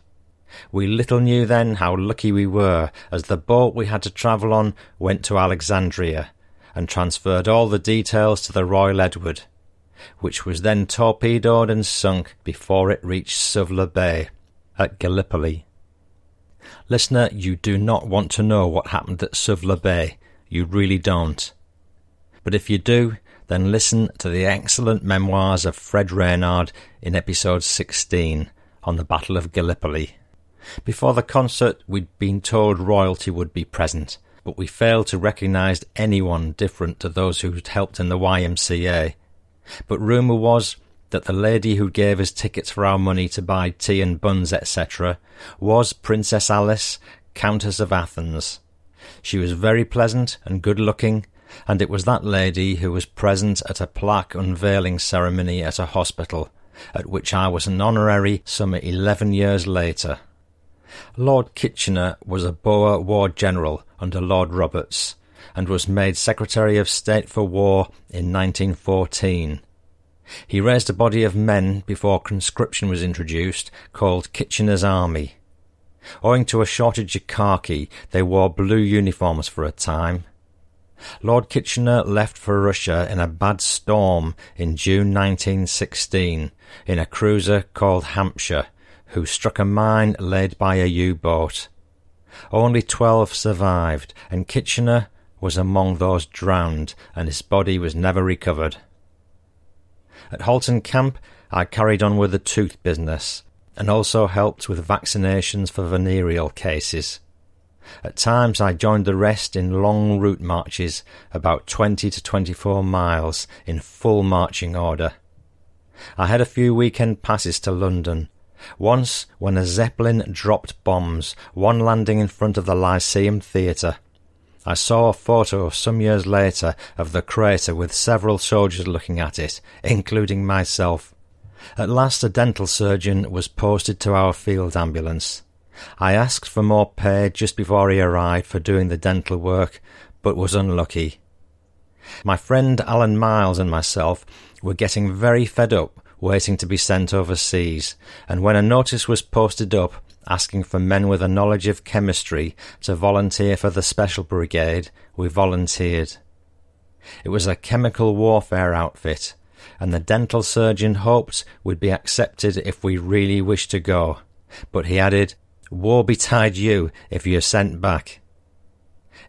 [SPEAKER 1] We little knew then how lucky we were, as the boat we had to travel on went to Alexandria, and transferred all the details to the Royal Edward, which was then torpedoed and sunk before it reached Suvla Bay at Gallipoli. Listener, you do not want to know what happened at Suvla Bay. You really don't. But if you do, then listen to the excellent memoirs of Fred Reynard in episode 16 on the Battle of Gallipoli. Before the concert, we'd been told royalty would be present, but we failed to recognise anyone different to those who'd helped in the YMCA, but rumour was that the lady who gave us tickets for our money to buy tea and buns, etc., was Princess Alice, Countess of Athlone. She was very pleasant and good looking, and it was that lady who was present at a plaque unveiling ceremony at a hospital, at which I was an honorary some eleven years later. Lord Kitchener was a Boer War General under Lord Roberts, and was made Secretary of State for War in 1914. He raised a body of men before conscription was introduced called Kitchener's Army. Owing to a shortage of khaki, they wore blue uniforms for a time. Lord Kitchener left for Russia in a bad storm in June 1916 in a cruiser called Hampshire, who struck a mine laid by a U-boat. Only twelve survived, and Kitchener was among those drowned, and his body was never recovered. At Halton Camp, I carried on with the tooth business, and also helped with vaccinations for venereal cases. At times I joined the rest in long route marches, about 20 to 24 miles, in full marching order. I had a few weekend passes to London. Once, when a Zeppelin dropped bombs, one landing in front of the Lyceum Theatre. I saw a photo some years later of the crater with several soldiers looking at it, including myself. At last a dental surgeon was posted to our field ambulance. I asked for more pay just before he arrived for doing the dental work, but was unlucky. My friend Alan Miles and myself were getting very fed up waiting to be sent overseas, and when a notice was posted up asking for men with a knowledge of chemistry to volunteer for the Special Brigade, we volunteered. It was a chemical warfare outfit, and the dental surgeon hoped we'd be accepted if we really wished to go. But he added, Woe betide you if you're sent back.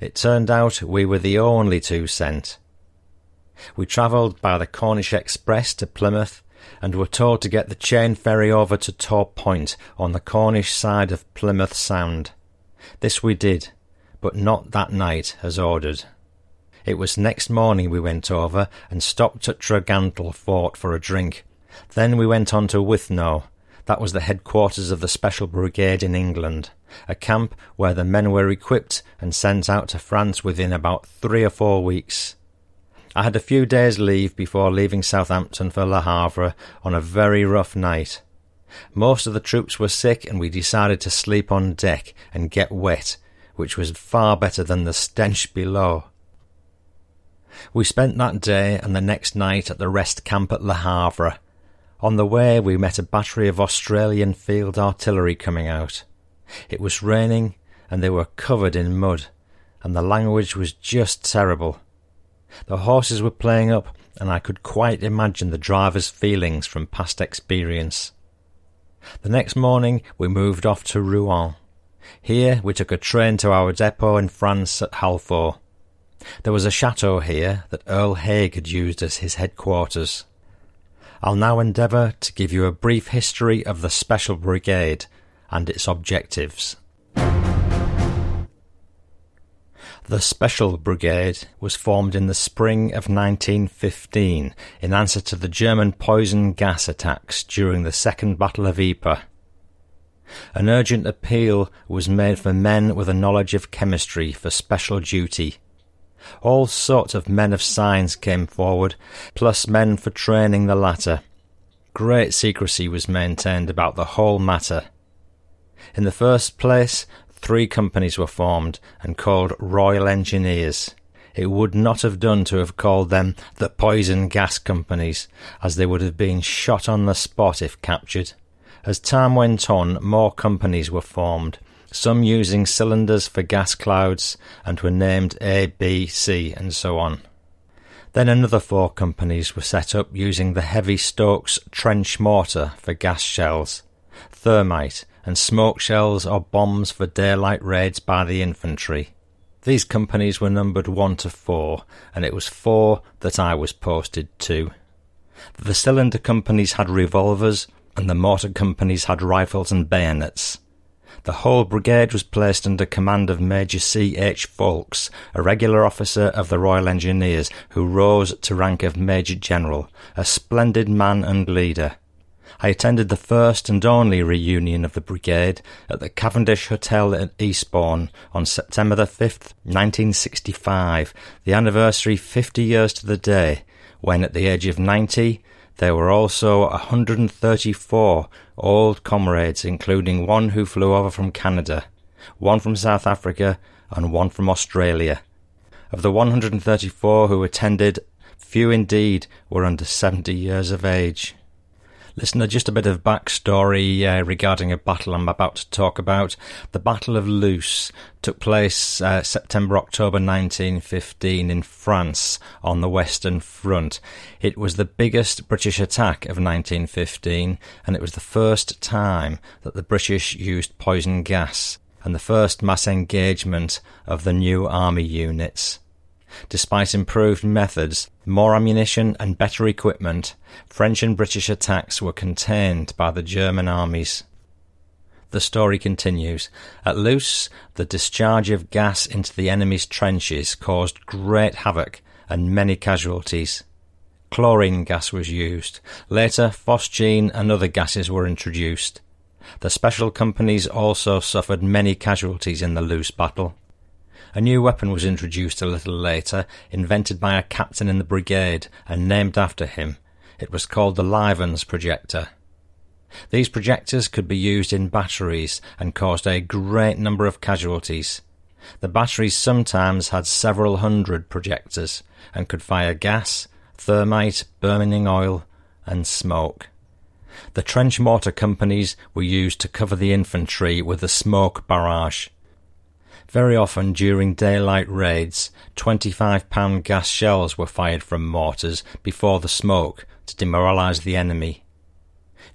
[SPEAKER 1] It turned out we were the only two sent. We travelled by the Cornish Express to Plymouth and were told to get the chain ferry over to Tor Point on the Cornish side of Plymouth Sound. This we did, but not that night as ordered. It was next morning we went over and stopped at Tregantle Fort for a drink. Then we went on to Withnoe, that was the headquarters of the Special Brigade in England, a camp where the men were equipped and sent out to France within about three or four weeks. I had a few days' leave before leaving Southampton for Le Havre on a very rough night. Most of the troops were sick, and we decided to sleep on deck and get wet, which was far better than the stench below. We spent that day and the next night at the rest camp at Le Havre, on the way, we met a battery of Australian field artillery coming out. It was raining, and they were covered in mud, and the language was just terrible. The horses were playing up, and I could quite imagine the driver's feelings from past experience. The next morning, we moved off to Rouen. Here, we took a train to our depot in France at Helfaut. There was a chateau here that Earl Haig had used as his headquarters. I'll now endeavour to give you a brief history of the Special Brigade and its objectives. The Special Brigade was formed in the spring of 1915 in answer to the German poison gas attacks during the Second Battle of Ypres. An urgent appeal was made for men with a knowledge of chemistry for special duty all sorts of men of science came forward, plus men for training the latter. Great secrecy was maintained about the whole matter. In the first place, three companies were formed and called Royal Engineers. It would not have done to have called them the Poison Gas Companies, as they would have been shot on the spot if captured. As time went on, more companies were formed, some using cylinders for gas clouds and were named A, B, C, and so on. Then another four companies were set up using the heavy Stokes trench mortar for gas shells, thermite, and smoke shells or bombs for daylight raids by the infantry. These companies were numbered one to four, and it was four that I was posted to. The cylinder companies had revolvers, and the mortar companies had rifles and bayonets. The whole brigade was placed under command of Major C. H. Ffoulkes, a regular officer of the Royal Engineers, who rose to rank of Major General, a splendid man and leader. I attended the first and only reunion of the brigade at the Cavendish Hotel at Eastbourne on September the 5th, 1965, the anniversary 50 years to the day, when at the age of 90, there were also 134 old comrades, including one who flew over from Canada, one from South Africa, and one from Australia. Of the 134 who attended, few indeed were under 70 years of age. Listener, just a bit of backstory uh, regarding a battle I'm about to talk about. The Battle of Loos took place uh, September October 1915 in France on the Western Front. It was the biggest British attack of 1915, and it was the first time that the British used poison gas and the first mass engagement of the new army units. Despite improved methods, more ammunition and better equipment, French and British attacks were contained by the German armies. The story continues. At Loos, the discharge of gas into the enemy's trenches caused great havoc and many casualties. Chlorine gas was used. Later, phosgene and other gases were introduced. The special companies also suffered many casualties in the Loos battle. A new weapon was introduced a little later, invented by a captain in the brigade and named after him. It was called the Livens projector. These projectors could be used in batteries and caused a great number of casualties. The batteries sometimes had several hundred projectors and could fire gas, thermite, burning oil, and smoke. The trench mortar companies were used to cover the infantry with a smoke barrage. Very often during daylight raids, 25 pound gas shells were fired from mortars before the smoke to demoralise the enemy.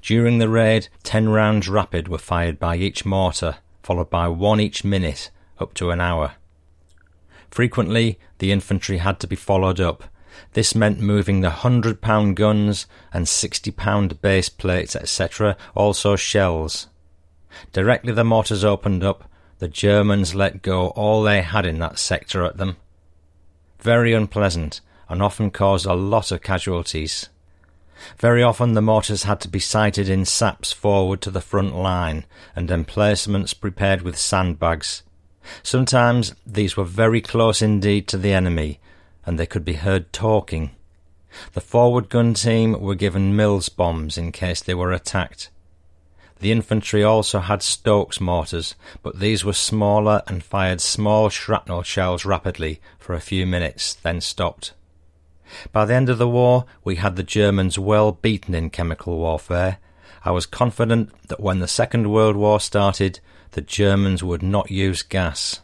[SPEAKER 1] During the raid, 10 rounds rapid were fired by each mortar, followed by one each minute, up to an hour. Frequently, the infantry had to be followed up. This meant moving the hundred pound guns and sixty pound base plates, etc., also shells. Directly the mortars opened up, the Germans let go all they had in that sector at them. Very unpleasant, and often caused a lot of casualties. Very often the mortars had to be sighted in saps forward to the front line, and emplacements prepared with sandbags. Sometimes these were very close indeed to the enemy, and they could be heard talking. The forward gun team were given Mills bombs in case they were attacked. The infantry also had Stokes mortars, but these were smaller and fired small shrapnel shells rapidly for a few minutes, then stopped. By the end of the war, we had the Germans well beaten in chemical warfare. I was confident that when the Second World War started, the Germans would not use gas.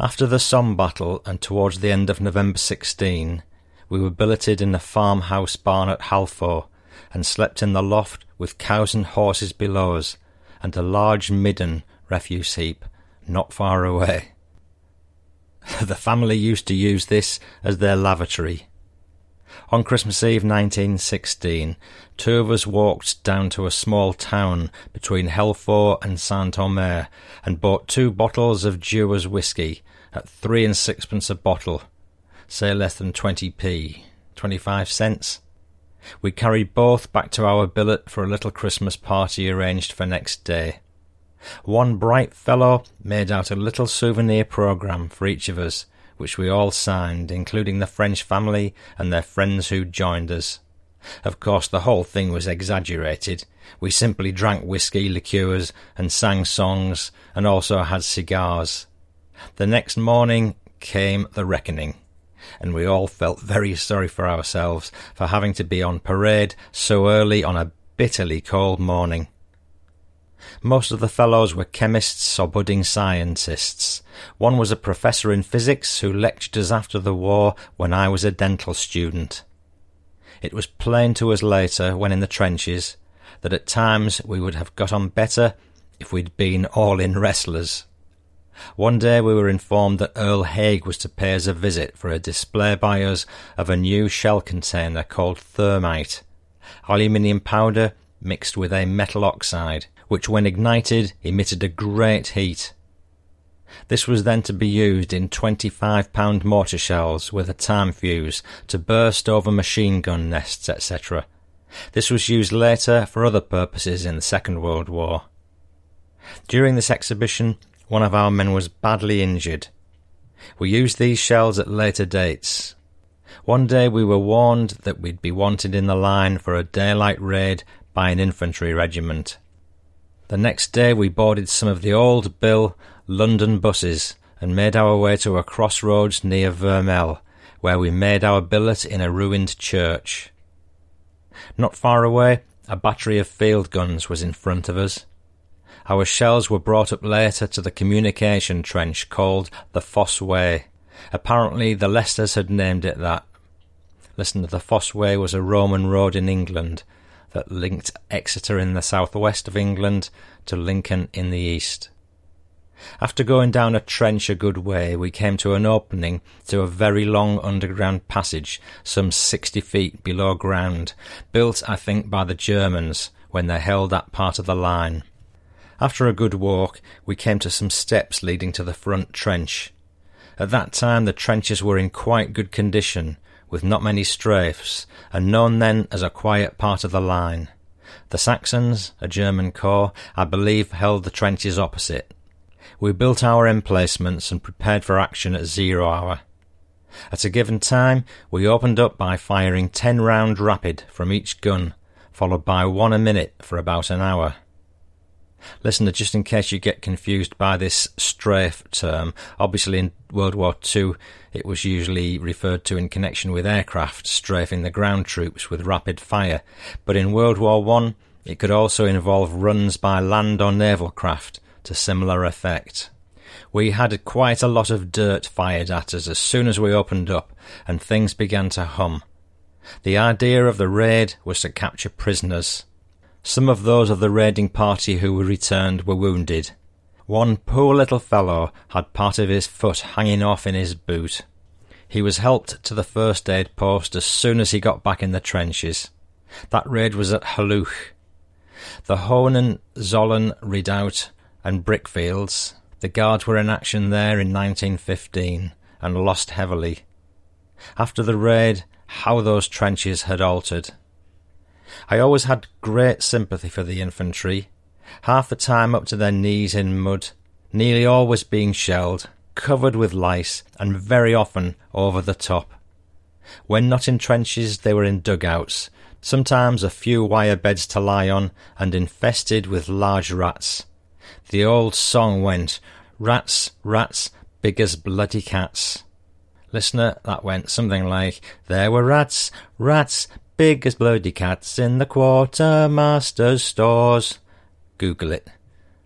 [SPEAKER 1] After the Somme battle and towards the end of November 16, we were billeted in a farmhouse barn at Helfaut, and slept in the loft with cows and horses below us, and a large midden refuse heap not far away. [laughs] the family used to use this as their lavatory. On Christmas Eve 1916, two of us walked down to a small town between Helfaut and Saint Omer and bought two bottles of Dewar's whisky at three and sixpence a bottle, say less than 20p, 25 cents. We carried both back to our billet for a little Christmas party arranged for next day. One bright fellow made out a little souvenir programme for each of us, which we all signed, including the French family and their friends who joined us. Of course, the whole thing was exaggerated. We simply drank whisky, liqueurs, and sang songs, and also had cigars. The next morning came the reckoning and we all felt very sorry for ourselves for having to be on parade so early on a bitterly cold morning. Most of the fellows were chemists or budding scientists. One was a professor in physics who lectured us after the war when I was a dental student. It was plain to us later, when in the trenches, that at times we would have got on better if we'd been all in wrestlers. One day we were informed that Earl Haig was to pay us a visit for a display by us of a new shell container called thermite, aluminium powder mixed with a metal oxide, which when ignited emitted a great heat. This was then to be used in 25 pound mortar shells with a time fuse to burst over machine gun nests, etc. This was used later for other purposes in the Second World War. During this exhibition, one of our men was badly injured. We used these shells at later dates. One day we were warned that we'd be wanted in the line for a daylight raid by an infantry regiment. The next day we boarded some of the old Bill London buses and made our way to a crossroads near Vermelles, where we made our billet in a ruined church. Not far away, a battery of field guns was in front of us. Our shells were brought up later to the communication trench called the Fosse Way. Apparently, the Leicesters had named it that. Listen, the Fosse Way was a Roman road in England that linked Exeter in the southwest of England to Lincoln in the east. After going down a trench a good way, we came to an opening to a very long underground passage, some sixty feet below ground, built, I think, by the Germans when they held that part of the line. After a good walk, we came to some steps leading to the front trench. At that time, the trenches were in quite good condition, with not many strafes, and known then as a quiet part of the line. The Saxons, a German corps, I believe held the trenches opposite. We built our emplacements and prepared for action at zero hour. At a given time, we opened up by firing ten round rapid from each gun, followed by one a minute for about an hour. Listen, just in case you get confused by this strafe term, obviously in World War II it was usually referred to in connection with aircraft strafing the ground troops with rapid fire, but in World War I it could also involve runs by land or naval craft to similar effect. We had quite a lot of dirt fired at us as soon as we opened up, and things began to hum. The idea of the raid was to capture prisoners. Some of those of the raiding party who returned were wounded. One poor little fellow had part of his foot hanging off in his boot. He was helped to the first aid post as soon as he got back in the trenches. That raid was at Hulluch. The Hohenzollern redoubt and brickfields. The Guards were in action there in 1915 and lost heavily. After the raid, how those trenches had altered. I always had great sympathy for the infantry, half the time up to their knees in mud, nearly always being shelled, covered with lice, and very often over the top. When not in trenches, they were in dugouts, sometimes a few wire beds to lie on, and infested with large rats, the old song went, Rats, rats, big as bloody cats. Listener, that went something like, There were rats, rats, big as bloody cats in the quartermaster's stores. Google it.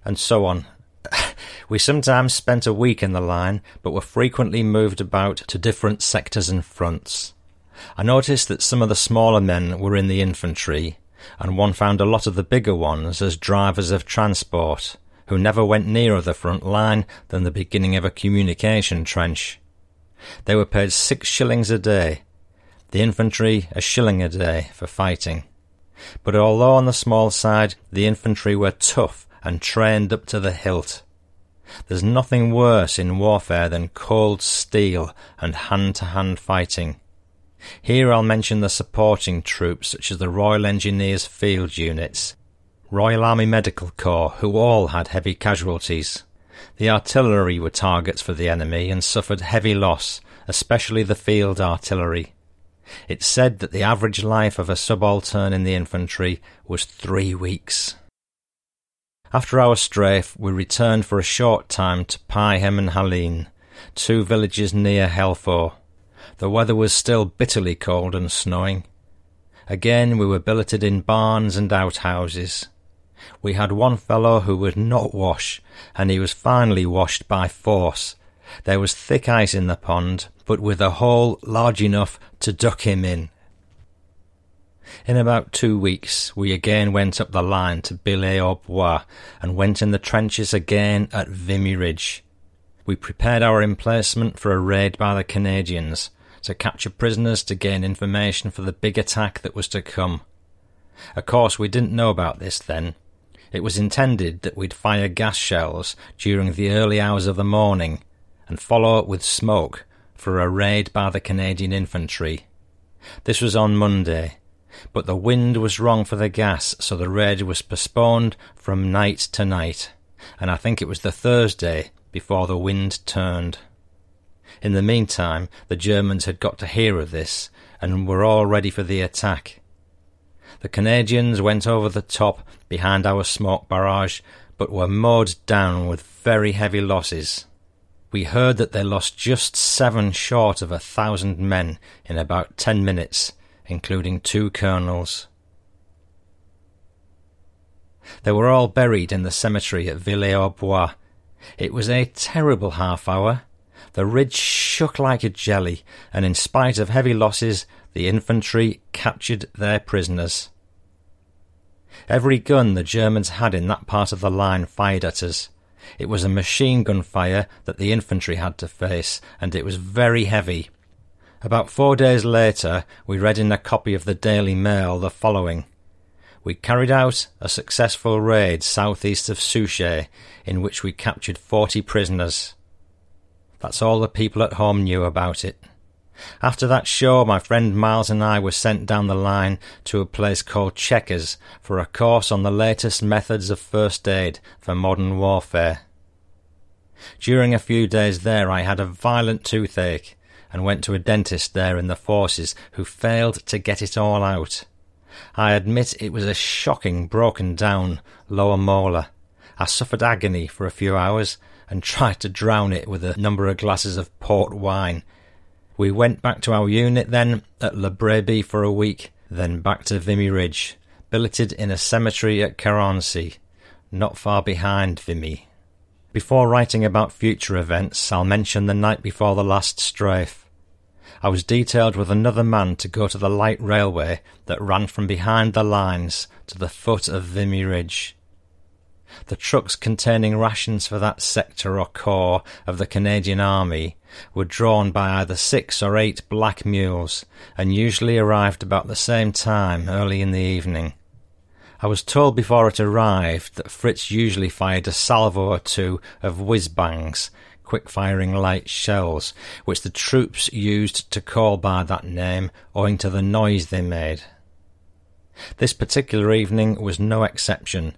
[SPEAKER 1] And so on. [laughs] we sometimes spent a week in the line, but were frequently moved about to different sectors and fronts. I noticed that some of the smaller men were in the infantry, and one found a lot of the bigger ones as drivers of transport who never went nearer the front line than the beginning of a communication trench. They were paid six shillings a day, the infantry a shilling a day for fighting. But although on the small side, the infantry were tough and trained up to the hilt. There's nothing worse in warfare than cold steel and hand to hand fighting. Here I'll mention the supporting troops such as the Royal Engineers Field Units, Royal Army Medical Corps, who all had heavy casualties. The artillery were targets for the enemy and suffered heavy loss, especially the field artillery. It's said that the average life of a subaltern in the infantry was three weeks. After our strafe, we returned for a short time to Pihem and Hallines, two villages near Helfaut. The weather was still bitterly cold and snowing. Again we were billeted in barns and outhouses. We had one fellow who would not wash, and he was finally washed by force. There was thick ice in the pond, but with a hole large enough to duck him in. In about two weeks, we again went up the line to Villers-aux-Bois and went in the trenches again at Vimy Ridge. We prepared our emplacement for a raid by the Canadians, to capture prisoners to gain information for the big attack that was to come. Of course, we didn't know about this then, It was intended that we'd fire gas shells during the early hours of the morning and follow up with smoke for a raid by the Canadian infantry. This was on Monday, but the wind was wrong for the gas, so the raid was postponed from night to night, and I think it was the Thursday before the wind turned. In the meantime, the Germans had got to hear of this and were all ready for the attack. The Canadians went over the top behind our smoke barrage, but were mowed down with very heavy losses we heard that they lost just seven short of a thousand men in about ten minutes, including two colonels. They were all buried in the cemetery at Villers-aux-Bois. It was a terrible half hour. The ridge shook like a jelly, and in spite of heavy losses, the infantry captured their prisoners. Every gun the Germans had in that part of the line fired at us. It was a machine gun fire that the infantry had to face, and it was very heavy. About four days later, we read in a copy of the Daily Mail the following. We carried out a successful raid southeast of Souchez, in which we captured forty prisoners. That's all the people at home knew about it. After that show, my friend Miles and I were sent down the line to a place called Chequers for a course on the latest methods of first aid for modern warfare. During a few days there, I had a violent toothache and went to a dentist there in the forces who failed to get it all out. I admit it was a shocking broken down lower molar. I suffered agony for a few hours and tried to drown it with a number of glasses of port wine we went back to our unit then at Le Brebis for a week, then back to Vimy Ridge, billeted in a cemetery at Carency, not far behind Vimy. Before writing about future events, I'll mention the night before the last strafe. I was detailed with another man to go to the light railway that ran from behind the lines to the foot of Vimy Ridge. The trucks containing rations for that sector or corps of the Canadian Army were drawn by either six or eight black mules, and usually arrived about the same time early in the evening. I was told before it arrived that Fritz usually fired a salvo or two of whiz bangs, quick firing light shells, which the troops used to call by that name owing to the noise they made. This particular evening was no exception,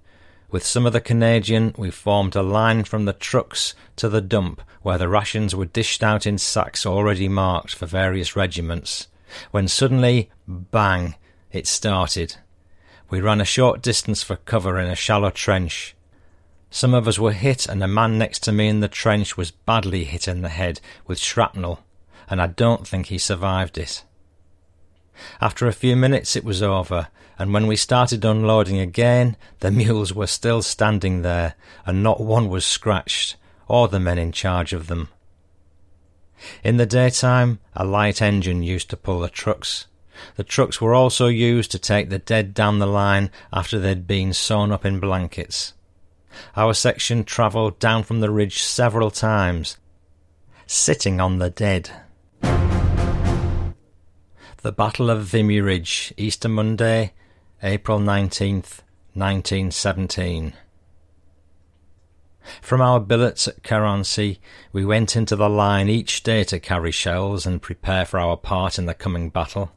[SPEAKER 1] with some of the Canadian, we formed a line from the trucks to the dump where the rations were dished out in sacks already marked for various regiments, when suddenly, bang, it started. We ran a short distance for cover in a shallow trench. Some of us were hit, and a man next to me in the trench was badly hit in the head with shrapnel, and I don't think he survived it. After a few minutes it was over, and when we started unloading again, the mules were still standing there, and not one was scratched, or the men in charge of them. In the daytime, a light engine used to pull the trucks. The trucks were also used to take the dead down the line after they'd been sewn up in blankets. Our section travelled down from the ridge several times, sitting on the dead. The Battle of Vimy Ridge, Easter Monday, April 19th, 1917. From our billets at Carency, we went into the line each day to carry shells and prepare for our part in the coming battle.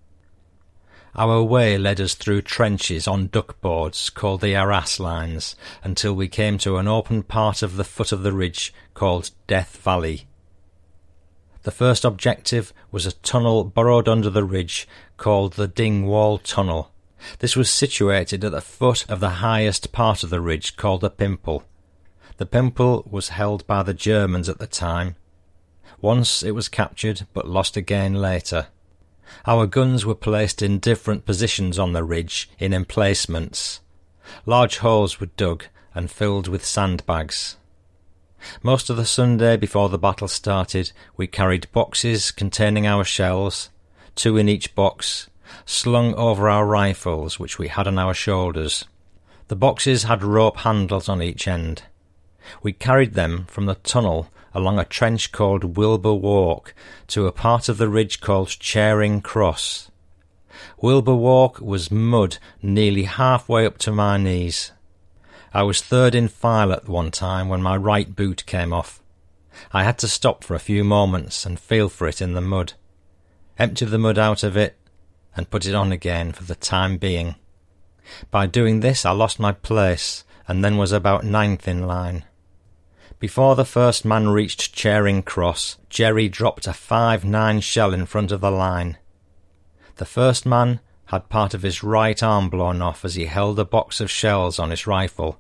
[SPEAKER 1] Our way led us through trenches on duckboards called the Arras lines until we came to an open part of the foot of the ridge called Death Valley. The first objective was a tunnel burrowed under the ridge called the Dingwall Tunnel. This was situated at the foot of the highest part of the ridge called the Pimple. The Pimple was held by the Germans at the time. Once it was captured, but lost again later. Our guns were placed in different positions on the ridge in emplacements. Large holes were dug and filled with sandbags. Most of the Sunday before the battle started, we carried boxes containing our shells, two in each box, slung over our rifles which we had on our shoulders. The boxes had rope handles on each end. We carried them from the tunnel along a trench called Wilbur Walk to a part of the ridge called Charing Cross. Wilbur Walk was mud nearly halfway up to my knees. I was third in file at one time when my right boot came off. I had to stop for a few moments and feel for it in the mud, empty the mud out of it, and put it on again for the time being. By doing this, I lost my place and then was about ninth in line. Before the first man reached Charing Cross, Jerry dropped a 5-9 shell in front of the line. The first man had part of his right arm blown off as he held a box of shells on his rifle.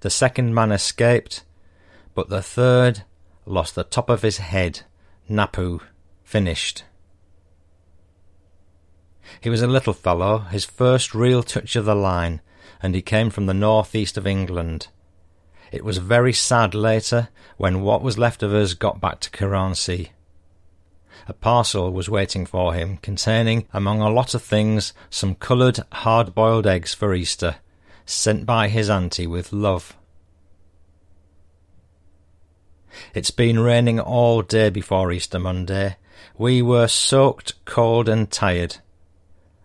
[SPEAKER 1] The second man escaped, but the third lost the top of his head. Napu finished. He was a little fellow, his first real touch of the line, and he came from the north east of England. It was very sad later when what was left of us got back to Carency. A parcel was waiting for him, containing, among a lot of things, some coloured hard boiled eggs for Easter, sent by his auntie with love. It's been raining all day before Easter Monday. We were soaked, cold, and tired.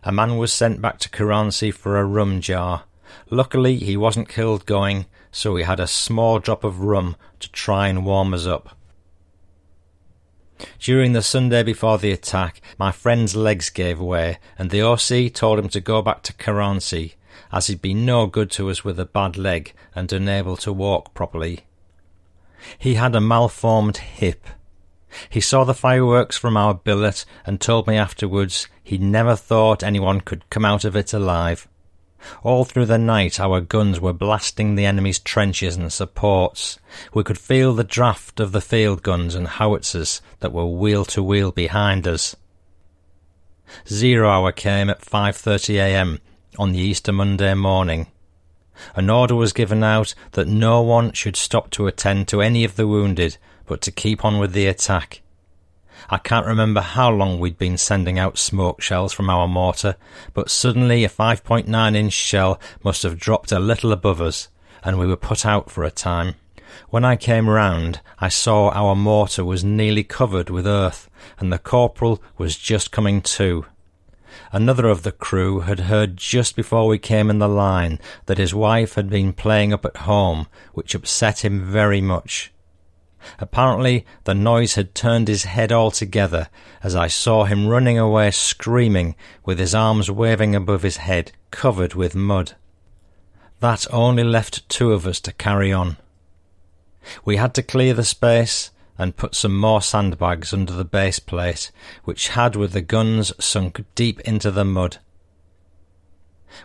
[SPEAKER 1] A man was sent back to Carency for a rum jar. Luckily, he wasn't killed going, so we had a small drop of rum to try and warm us up. During the Sunday before the attack, my friend's legs gave way, and the OC told him to go back to Carency, as he'd been no good to us with a bad leg and unable to walk properly. He had a malformed hip. He saw the fireworks from our billet and told me afterwards he never thought anyone could come out of it alive. All through the night our guns were blasting the enemy's trenches and supports. We could feel the draught of the field guns and howitzers that were wheel to wheel behind us. Zero hour came at 5:30 a.m. on the Easter Monday morning. An order was given out that no one should stop to attend to any of the wounded, but to keep on with the attack. I can't remember how long we'd been sending out smoke shells from our mortar, but suddenly a 5.9 inch shell must have dropped a little above us, and we were put out for a time. When I came round, I saw our mortar was nearly covered with earth, and the corporal was just coming to. Another of the crew had heard just before we came in the line that his wife had been playing up at home, which upset him very much. Apparently the noise had turned his head altogether as I saw him running away screaming with his arms waving above his head covered with mud. That only left two of us to carry on. We had to clear the space and put some more sandbags under the base plate, which had with the guns sunk deep into the mud.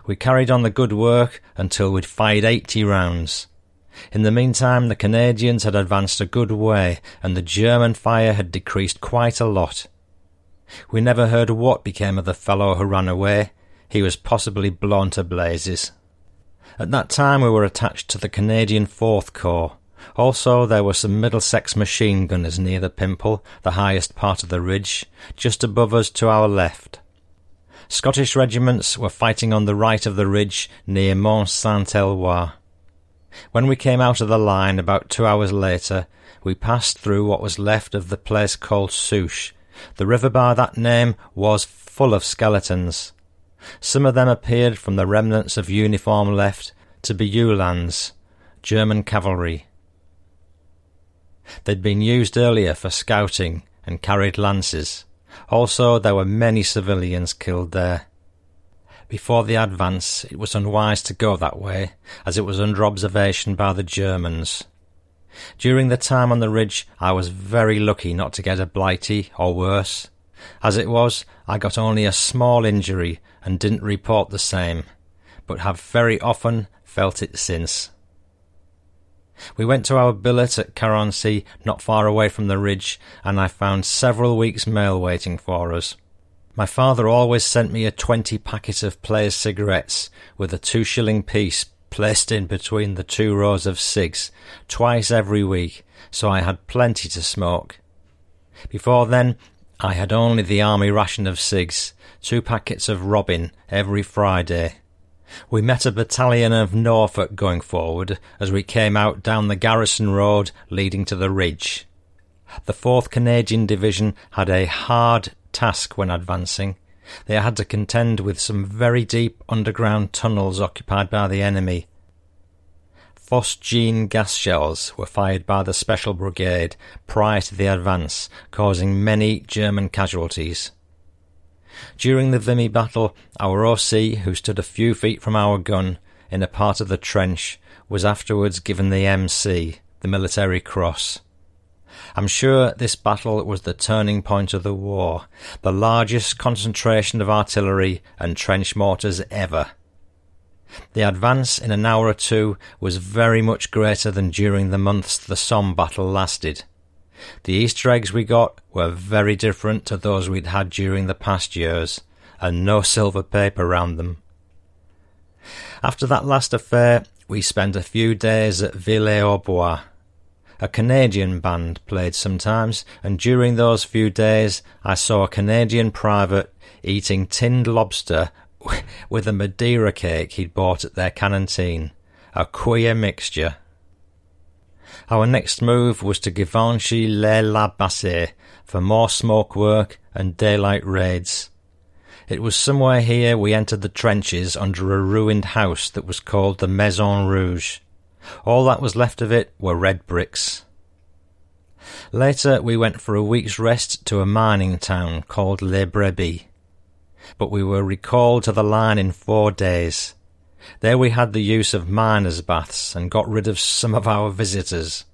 [SPEAKER 1] We carried on the good work until we'd fired eighty rounds, in the meantime, the Canadians had advanced a good way, and the German fire had decreased quite a lot. We never heard what became of the fellow who ran away. He was possibly blown to blazes. At that time we were attached to the Canadian Fourth Corps. Also, there were some Middlesex machine gunners near the Pimple, the highest part of the ridge, just above us to our left. Scottish regiments were fighting on the right of the ridge near Mont Saint Eloi. When we came out of the line about two hours later, we passed through what was left of the place called Souchez. The river by that name was full of skeletons. Some of them appeared from the remnants of uniform left to be Uhlans, German cavalry. They'd been used earlier for scouting and carried lances. Also, there were many civilians killed there. Before the advance, it was unwise to go that way, as it was under observation by the Germans. During the time on the ridge, I was very lucky not to get a blighty or worse. As it was, I got only a small injury and didn't report the same, but have very often felt it since. We went to our billet at Carency, not far away from the ridge, and I found several weeks' mail waiting for us. My father always sent me a twenty packet of Players cigarettes with a two shilling piece placed in between the two rows of cigs twice every week, so I had plenty to smoke. Before then, I had only the army ration of cigs, two packets of Robin every Friday. We met a battalion of Norfolk going forward as we came out down the garrison road leading to the ridge. The 4th Canadian Division had a hard task when advancing. They had to contend with some very deep underground tunnels occupied by the enemy. Phosgene gas shells were fired by the Special Brigade prior to the advance, causing many German casualties. During the Vimy battle, our OC, who stood a few feet from our gun in a part of the trench, was afterwards given the MC, the Military Cross. I'm sure this battle was the turning point of the war, the largest concentration of artillery and trench mortars ever. The advance in an hour or two was very much greater than during the months the Somme battle lasted. The Easter eggs we got were very different to those we'd had during the past years, and no silver paper round them. After that last affair, we spent a few days at Villers-aux-Bois, a Canadian band played sometimes, and during those few days I saw a Canadian private eating tinned lobster [laughs] with a Madeira cake he'd bought at their canteen. A queer mixture. Our next move was to Givenchy les la Bassée for more smoke work and daylight raids. It was somewhere here we entered the trenches under a ruined house that was called the Maison Rouge. All that was left of it were red bricks. Later, we went for a week's rest to a mining town called Les Brebis. But we were recalled to the line in four days. There we had the use of miners' baths and got rid of some of our visitors.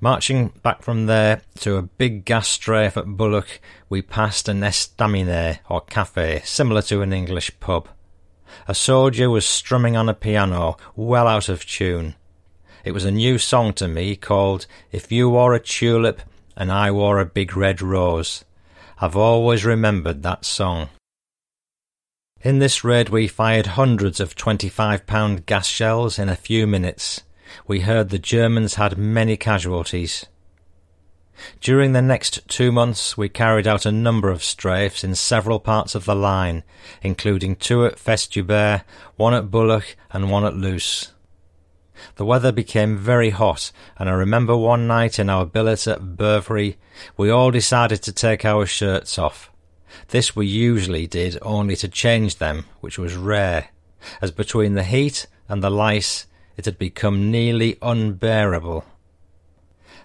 [SPEAKER 1] Marching back from there to a big gas strafe at Bullock, we passed an estaminet or cafe, similar to an English pub. A soldier was strumming on a piano, well out of tune. It was a new song to me called If You Wore a Tulip and I Wore a Big Red Rose. I've always remembered that song. In this raid, we fired hundreds of 25 pound gas shells in a few minutes. We heard the Germans had many casualties. During the next two months, we carried out a number of strafes in several parts of the line, including two at Festubert, one at Bullock, and one at Loos. The weather became very hot, and I remember one night in our billet at Beuvry, we all decided to take our shirts off. This we usually did only to change them, which was rare, as between the heat and the lice it had become nearly unbearable.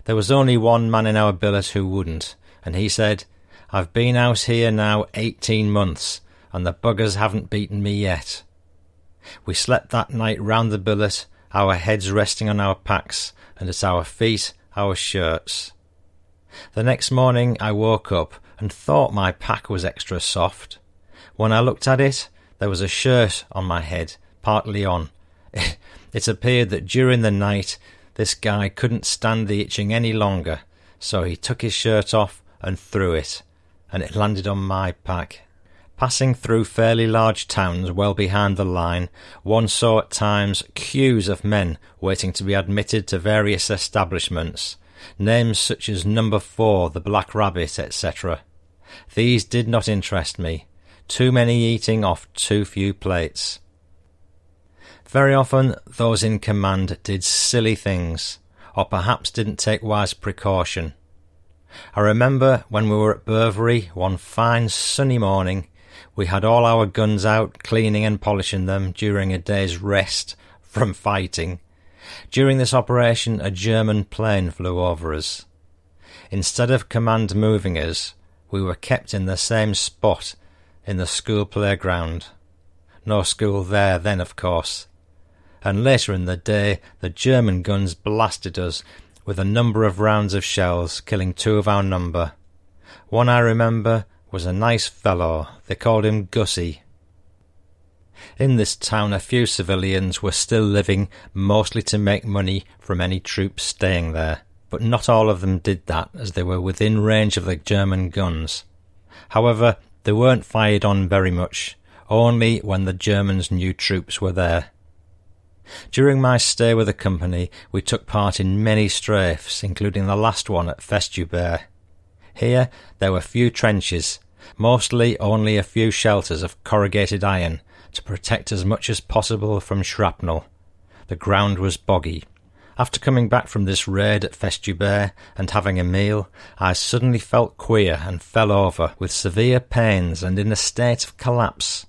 [SPEAKER 1] There was only one man in our billet who wouldn't, and he said, I've been out here now eighteen months, and the buggers haven't beaten me yet. We slept that night round the billet, our heads resting on our packs, and at our feet our shirts. The next morning I woke up and thought my pack was extra soft. When I looked at it, there was a shirt on my head, partly on. [laughs] It appeared that during the night this guy couldn't stand the itching any longer, so he took his shirt off and threw it, and it landed on my pack. Passing through fairly large towns well behind the line, one saw at times queues of men waiting to be admitted to various establishments, names such as Number Four, the Black Rabbit, etc. These did not interest me. Too many eating off too few plates. Very often, those in command did silly things, or perhaps didn't take wise precaution. I remember when we were at Beuvry one fine sunny morning, we had all our guns out cleaning and polishing them during a day's rest from fighting. During this operation, a German plane flew over us. Instead of command moving us, we were kept in the same spot in the school playground. No school there then, of course and later in the day the German guns blasted us with a number of rounds of shells, killing two of our number. One I remember was a nice fellow, they called him Gussie. In this town a few civilians were still living, mostly to make money from any troops staying there, but not all of them did that as they were within range of the German guns. However, they weren't fired on very much, only when the Germans new troops were there. During my stay with the company, we took part in many strafes, including the last one at Festubert. Here there were few trenches, mostly only a few shelters of corrugated iron to protect as much as possible from shrapnel. The ground was boggy. After coming back from this raid at Festubert and having a meal, I suddenly felt queer and fell over with severe pains and in a state of collapse.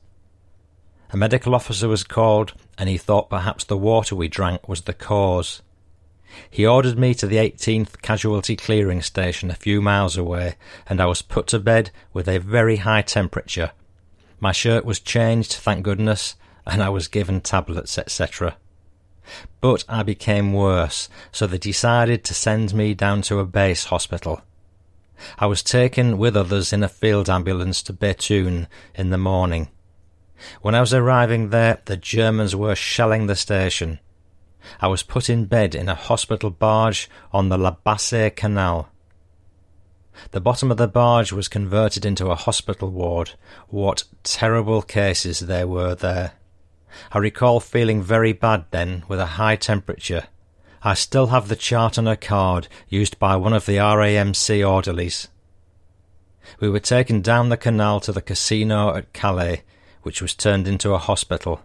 [SPEAKER 1] A medical officer was called and he thought perhaps the water we drank was the cause. He ordered me to the 18th Casualty Clearing Station a few miles away, and I was put to bed with a very high temperature. My shirt was changed, thank goodness, and I was given tablets, etc. But I became worse, so they decided to send me down to a base hospital. I was taken with others in a field ambulance to Bethune in the morning. When I was arriving there, the Germans were shelling the station. I was put in bed in a hospital barge on the La Bassée Canal. The bottom of the barge was converted into a hospital ward. What terrible cases there were there. I recall feeling very bad then, with a high temperature. I still have the chart on a card used by one of the RAMC orderlies. We were taken down the canal to the casino at Calais, which was turned into a hospital.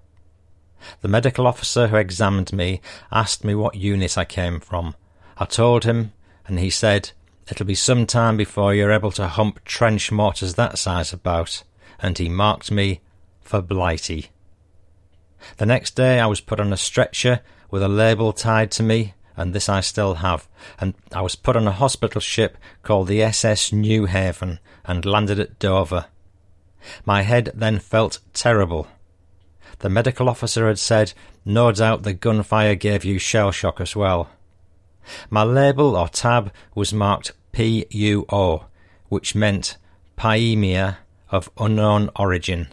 [SPEAKER 1] The medical officer who examined me asked me what unit I came from. I told him, and he said, It'll be some time before you're able to hump trench mortars that size about, and he marked me for Blighty. The next day I was put on a stretcher with a label tied to me, and this I still have, and I was put on a hospital ship called the SS Newhaven and landed at Dover. My head then felt terrible. The medical officer had said, no doubt the gunfire gave you shell shock as well. My label or tab was marked PUO, which meant pyemia of unknown origin,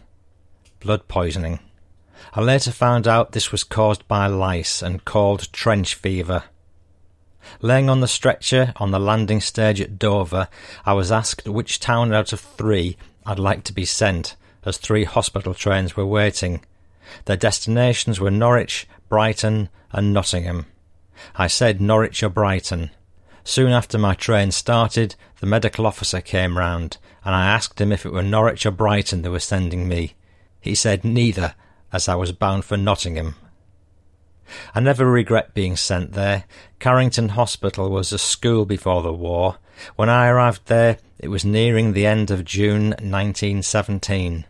[SPEAKER 1] blood poisoning. I later found out this was caused by lice and called trench fever. Laying on the stretcher on the landing stage at Dover, I was asked which town out of three I'd like to be sent, as three hospital trains were waiting. Their destinations were Norwich, Brighton, and Nottingham. I said Norwich or Brighton. Soon after my train started, the medical officer came round, and I asked him if it were Norwich or Brighton they were sending me. He said neither, as I was bound for Nottingham. I never regret being sent there. Carrington Hospital was a school before the war. When I arrived there, it was nearing the end of June 1917.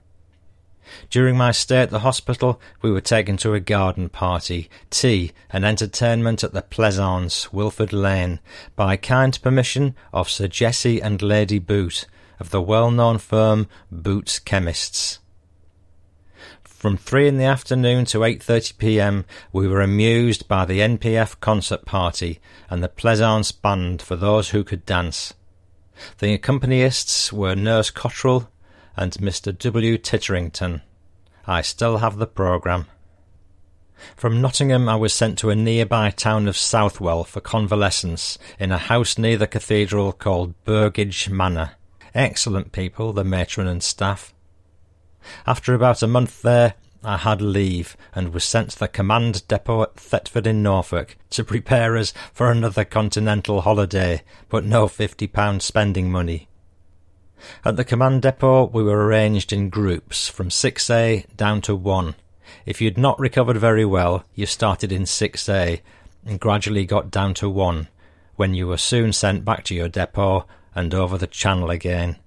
[SPEAKER 1] During my stay at the hospital, we were taken to a garden party, tea, and entertainment at the Pleasance, Wilford Lane, by kind permission of Sir Jesse and Lady Boot, of the well-known firm Boots Chemists. From three in the afternoon to 8.30 p.m. we were amused by the NPF concert party and the Pleasance band for those who could dance. The accompanists were Nurse Cottrell and Mr. W. Titterington. I still have the programme. From Nottingham I was sent to a nearby town of Southwell for convalescence in a house near the cathedral called Burgage Manor. Excellent people, the matron and staff. After about a month there, I had leave and was sent to the command depot at Thetford in Norfolk to prepare us for another continental holiday, but no fifty pound spending money. At the command depot we were arranged in groups from 6A down to 1. If you'd not recovered very well, you started in 6A and gradually got down to 1, when you were soon sent back to your depot and over the channel again.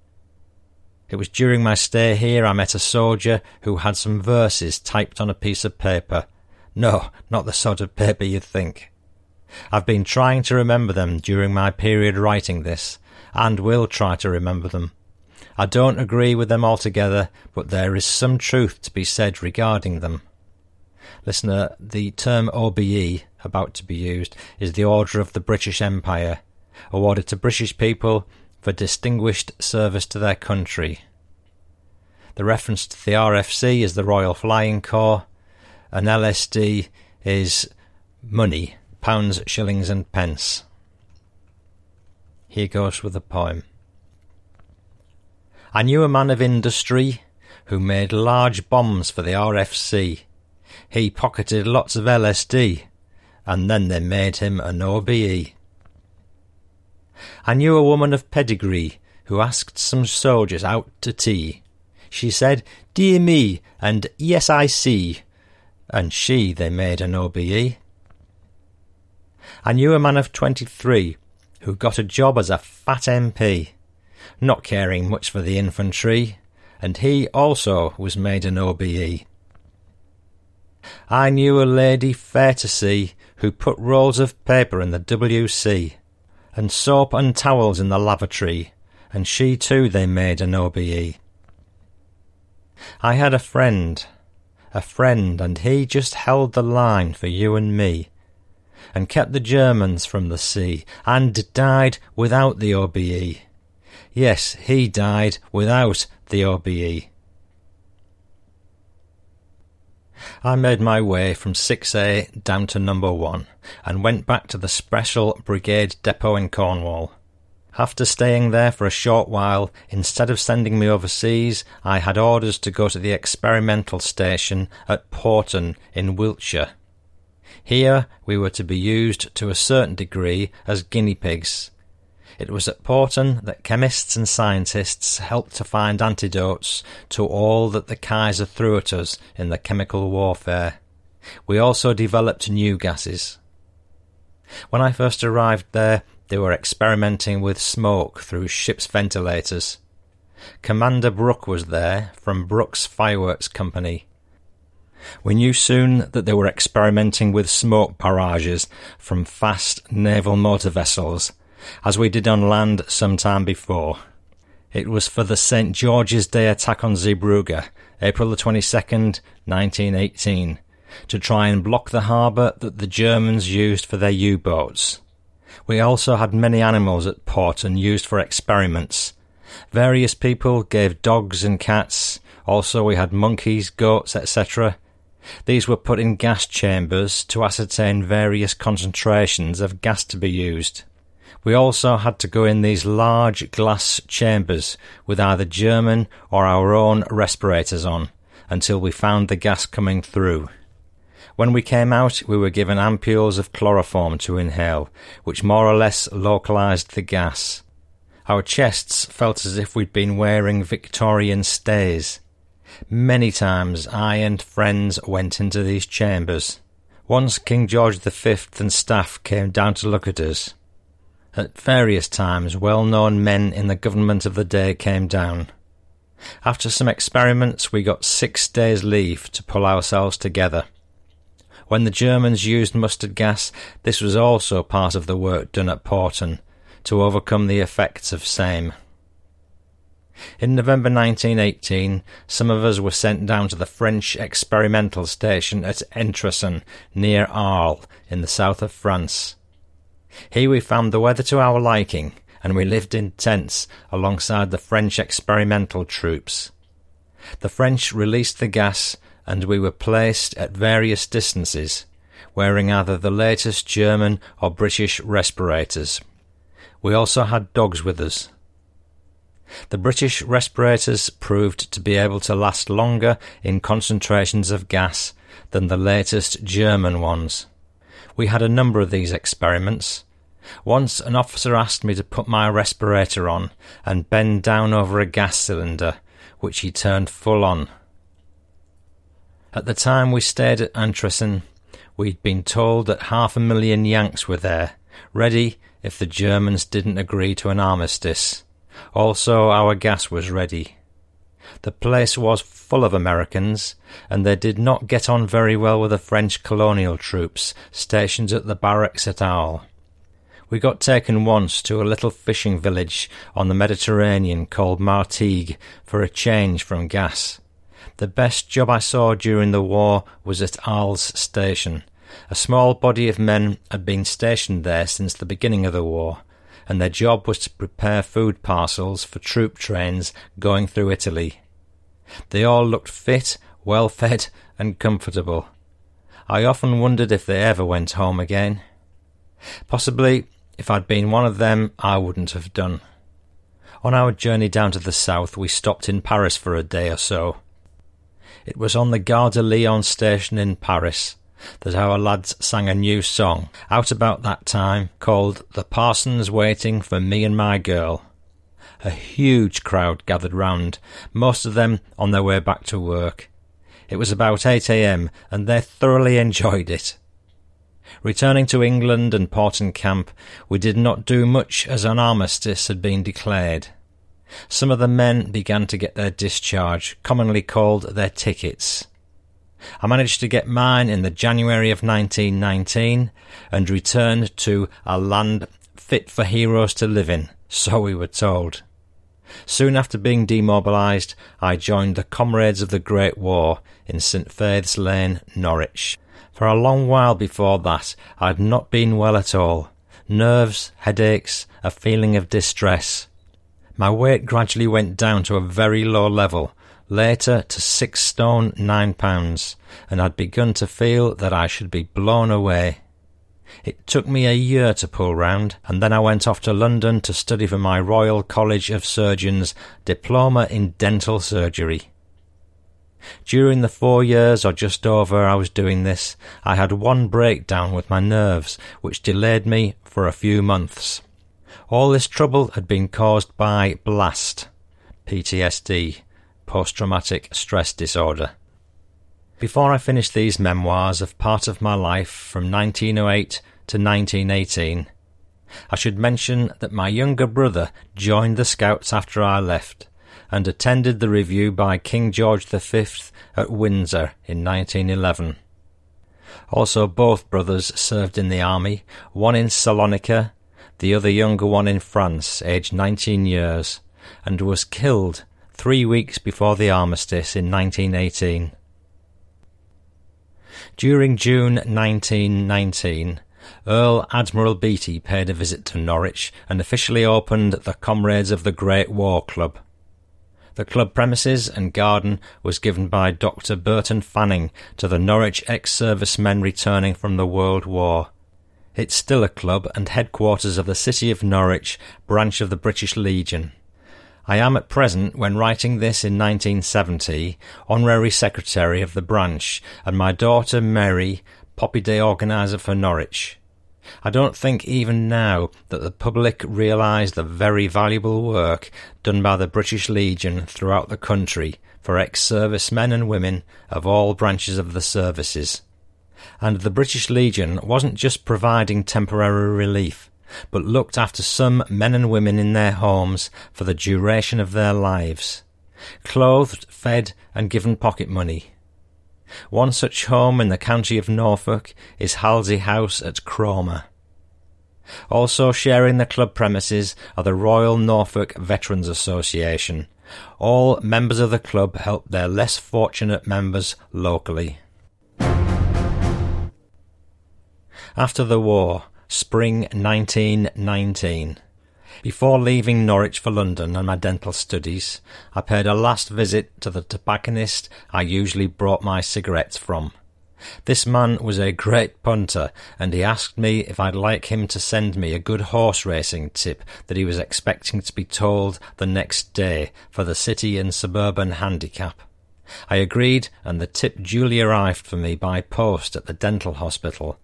[SPEAKER 1] It was during my stay here I met a soldier who had some verses typed on a piece of paper. No, not the sort of paper you'd think. I've been trying to remember them during my period writing this, and will try to remember them. I don't agree with them altogether, but there is some truth to be said regarding them. Listener, the term OBE, about to be used, is the Order of the British Empire, awarded to British people for distinguished service to their country. The reference to the RFC is the Royal Flying Corps, and LSD is money, pounds, shillings, and pence. Here goes with the poem. I knew a man of industry who made large bombs for the RFC. He pocketed lots of LSD, and then they made him an OBE. I knew a woman of pedigree who asked some soldiers out to tea. She said, Dear me, and yes, I see. And she they made an OBE. I knew a man of twenty three who got a job as a fat MP, not caring much for the infantry, and he also was made an OBE. I knew a lady fair to see who put rolls of paper in the WC, and soap and towels in the lavatory, and she too they made an OBE. I had a friend, a friend, and he just held the line for you and me, and kept the Germans from the sea, and died without the OBE. Yes, he died without the OBE. I made my way from 6A down to number 1 and went back to the Special Brigade depot in Cornwall. After staying there for a short while, instead of sending me overseas, I had orders to go to the experimental station at Porton in Wiltshire. Here we were to be used to a certain degree as guinea pigs. It was at Porton that chemists and scientists helped to find antidotes to all that the Kaiser threw at us in the chemical warfare. We also developed new gases. When I first arrived there, they were experimenting with smoke through ship's ventilators. Commander Brock was there from Brock's Fireworks Company. We knew soon that they were experimenting with smoke barrages from fast naval motor vessels as we did on land some time before. It was for the St. George's Day attack on Zeebrugge, April the 22nd, 1918, to try and block the harbour that the Germans used for their U-boats. We also had many animals at Porton used for experiments. Various people gave dogs and cats. Also, we had monkeys, goats, etc. These were put in gas chambers to ascertain various concentrations of gas to be used. We also had to go in these large glass chambers with either German or our own respirators on until we found the gas coming through. When we came out, we were given ampules of chloroform to inhale, which more or less localized the gas. Our chests felt as if we'd been wearing Victorian stays. Many times I and friends went into these chambers. Once King George V and staff came down to look at us. At various times, well known men in the government of the day came down. After some experiments, we got six days' leave to pull ourselves together. When the Germans used mustard gas, this was also part of the work done at Porton to overcome the effects of same. In November 1918, some of us were sent down to the French experimental station at Entressen, near Arles, in the south of France. Here we found the weather to our liking, and we lived in tents alongside the French experimental troops. The French released the gas, and we were placed at various distances, wearing either the latest German or British respirators. We also had dogs with us. The British respirators proved to be able to last longer in concentrations of gas than the latest German ones. We had a number of these experiments. Once an officer asked me to put my respirator on and bend down over a gas cylinder, which he turned full on. At the time we stayed at Entressen, we'd been told that half a million Yanks were there, ready if the Germans didn't agree to an armistice. Also, our gas was ready. The place was full of Americans, and they did not get on very well with the French colonial troops stationed at the barracks at Arles. We got taken once to a little fishing village on the Mediterranean called Martigues for a change from gas. The best job I saw during the war was at Arles Station. A small body of men had been stationed there since the beginning of the war, and their job was to prepare food parcels for troop trains going through Italy. They all looked fit, well fed, and comfortable. I often wondered if they ever went home again. Possibly, if I'd been one of them, I wouldn't have done. On our journey down to the south, we stopped in Paris for a day or so. It was on the Gare de Lyon station in Paris that our lads sang a new song out about that time called The Parson's Waiting for Me and My Girl. A huge crowd gathered round, most of them on their way back to work. It was about 8 a.m., and they thoroughly enjoyed it. Returning to England and Porton Camp, we did not do much as an armistice had been declared. Some of the men began to get their discharge, commonly called their tickets. I managed to get mine in the January of 1919 and returned to a land fit for heroes to live in, so we were told. Soon after being demobilised, I joined the Comrades of the Great War in St Faith's Lane, Norwich. For a long while before that, I had not been well at all. Nerves, headaches, a feeling of distress. My weight gradually went down to a very low level, later to six stone nine pounds, and I'd begun to feel that I should be blown away. It took me a year to pull round, and then I went off to London to study for my Royal College of Surgeons diploma in dental surgery. During the four years or just over I was doing this, I had one breakdown with my nerves, which delayed me for a few months. All this trouble had been caused by BLAST, PTSD, post traumatic stress disorder. Before I finish these memoirs of part of my life from 1908 to 1918, I should mention that my younger brother joined the Scouts after I left and attended the review by King George V at Windsor in 1911. Also, both brothers served in the army, one in Salonika, the other younger one in France, aged 19 years, and was killed three weeks before the armistice in 1918. During June 1919, Earl Admiral Beatty paid a visit to Norwich and officially opened the Comrades of the Great War Club. The club premises and garden was given by Dr. Burton Fanning to the Norwich ex-servicemen returning from the World War. It's still a club and headquarters of the City of Norwich branch of the British Legion. I am at present, when writing this in 1970, honorary secretary of the branch, and my daughter Mary, Poppy Day organiser for Norwich. I don't think even now that the public realise the very valuable work done by the British Legion throughout the country for ex-service men and women of all branches of the services. And the British Legion wasn't just providing temporary relief but looked after some men and women in their homes for the duration of their lives, clothed, fed, and given pocket money. One such home in the county of Norfolk is Halsey House at Cromer. Also sharing the club premises are the Royal Norfolk Veterans Association. All members of the club help their less fortunate members locally. After the war, spring 1919. Before leaving Norwich for London and my dental studies, I paid a last visit to the tobacconist I usually brought my cigarettes from. This man was a great punter, and he asked me if I'd like him to send me a good horse racing tip that he was expecting to be told the next day for the City and Suburban Handicap. I agreed, and the tip duly arrived for me by post at the dental hospital,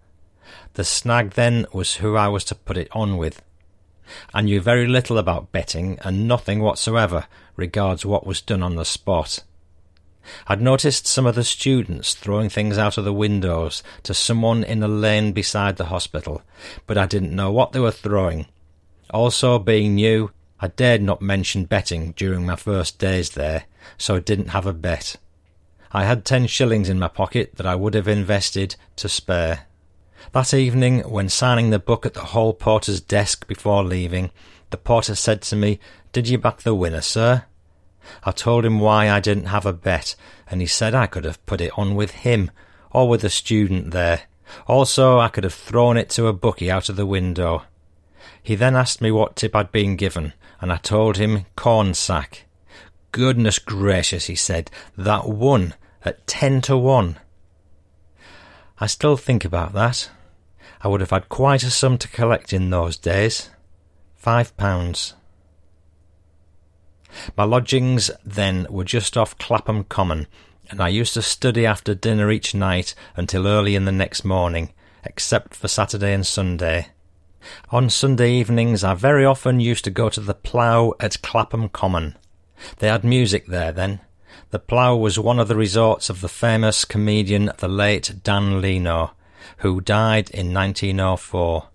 [SPEAKER 1] the snag then was who I was to put it on with. I knew very little about betting and nothing whatsoever regards what was done on the spot. I'd noticed some of the students throwing things out of the windows to someone in a lane beside the hospital, but I didn't know what they were throwing. Also, being new, I dared not mention betting during my first days there, so I didn't have a bet. I had ten shillings in my pocket that I would have invested to spare. That evening, when signing the book at the hall porter's desk before leaving, the porter said to me, Did you back the winner, sir? I told him why I didn't have a bet, and he said I could have put it on with him, or with a student there. Also, I could have thrown it to a bookie out of the window. He then asked me what tip I'd been given, and I told him corn sack. Goodness gracious, he said, that won at ten to one. I still think about that. I would have had quite a sum to collect in those days. Five pounds. My lodgings then were just off Clapham Common, and I used to study after dinner each night until early in the next morning, except for Saturday and Sunday. On Sunday evenings I very often used to go to the Plough at Clapham Common. They had music there then, the Plough was one of the resorts of the famous comedian the late Dan Leno, who died in 1904.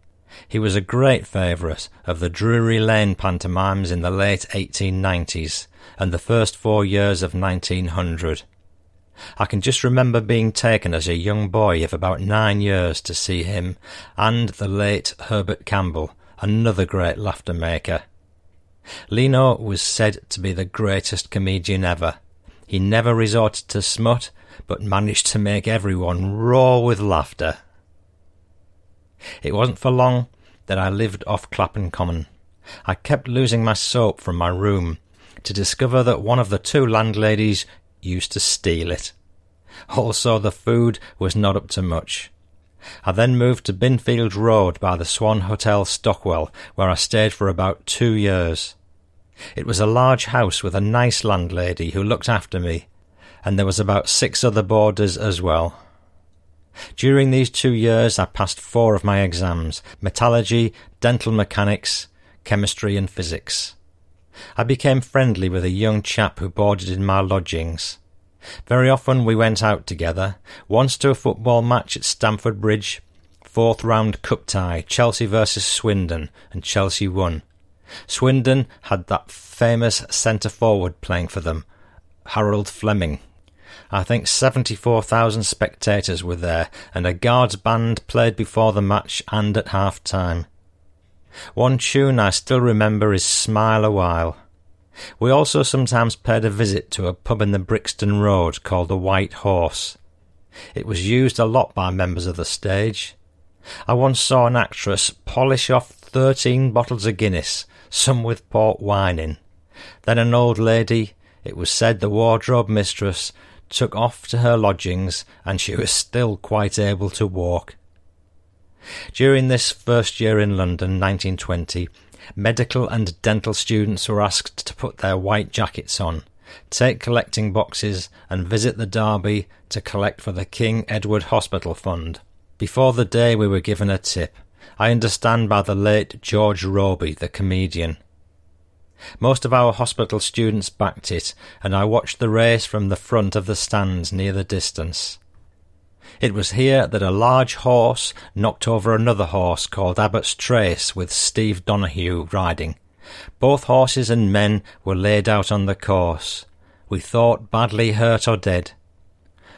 [SPEAKER 1] He was a great favourite of the Drury Lane pantomimes in the late 1890s and the first four years of 1900. I can just remember being taken as a young boy of about nine years to see him and the late Herbert Campbell, another great laughter maker. Leno was said to be the greatest comedian ever. He never resorted to smut, but managed to make everyone roar with laughter. It wasn't for long that I lived off Clapham Common. I kept losing my soap from my room to discover that one of the two landladies used to steal it. Also, the food was not up to much. I then moved to Binfield Road by the Swan Hotel Stockwell, where I stayed for about two years. It was a large house with a nice landlady who looked after me, and there was about six other boarders as well. During these two years, I passed four of my exams metallurgy, dental mechanics, chemistry, and physics. I became friendly with a young chap who boarded in my lodgings. Very often we went out together, once to a football match at Stamford Bridge, fourth round cup tie, Chelsea versus Swindon, and Chelsea won. Swindon had that famous centre forward playing for them, Harold Fleming. I think 74,000 spectators were there, and a guards band played before the match and at half time. One tune I still remember is Smile a While. We also sometimes paid a visit to a pub in the Brixton Road called the White Horse. It was used a lot by members of the stage. I once saw an actress polish off thirteen bottles of Guinness, some with port wine in. Then an old lady, it was said the wardrobe mistress, took off to her lodgings, and she was still quite able to walk. During this first year in London, 1920, medical and dental students were asked to put their white jackets on, take collecting boxes, and visit the Derby to collect for the King Edward Hospital Fund. Before the day we were given a tip, I understand by the late George Robey, the comedian. Most of our hospital students backed it, and I watched the race from the front of the stands near the distance. It was here that a large horse knocked over another horse called Abbott's Trace with Steve Donoghue riding. Both horses and men were laid out on the course. We thought badly hurt or dead.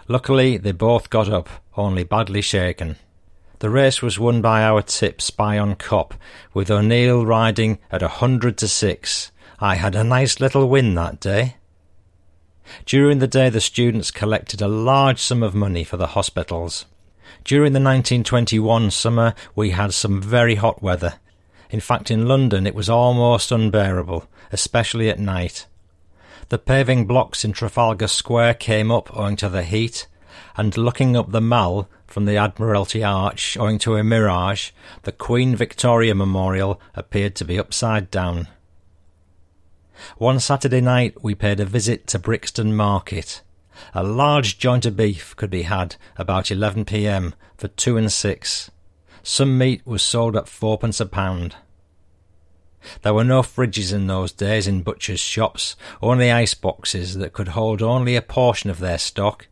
[SPEAKER 1] Luckily, they both got up, only badly shaken. The race was won by our tip Spion Kop, with O'Neill riding at a hundred to six. I had a nice little win that day. During the day, the students collected a large sum of money for the hospitals. During the 1921 summer, we had some very hot weather. In fact, in London, it was almost unbearable, especially at night. The paving blocks in Trafalgar Square came up owing to the heat, and looking up the Mall from the Admiralty Arch owing to a mirage, the Queen Victoria Memorial appeared to be upside down. One Saturday night we paid a visit to Brixton Market. A large joint of beef could be had about 11 p.m. for two and six. Some meat was sold at fourpence a pound. There were no fridges in those days in butchers' shops, only ice boxes that could hold only a portion of their stock.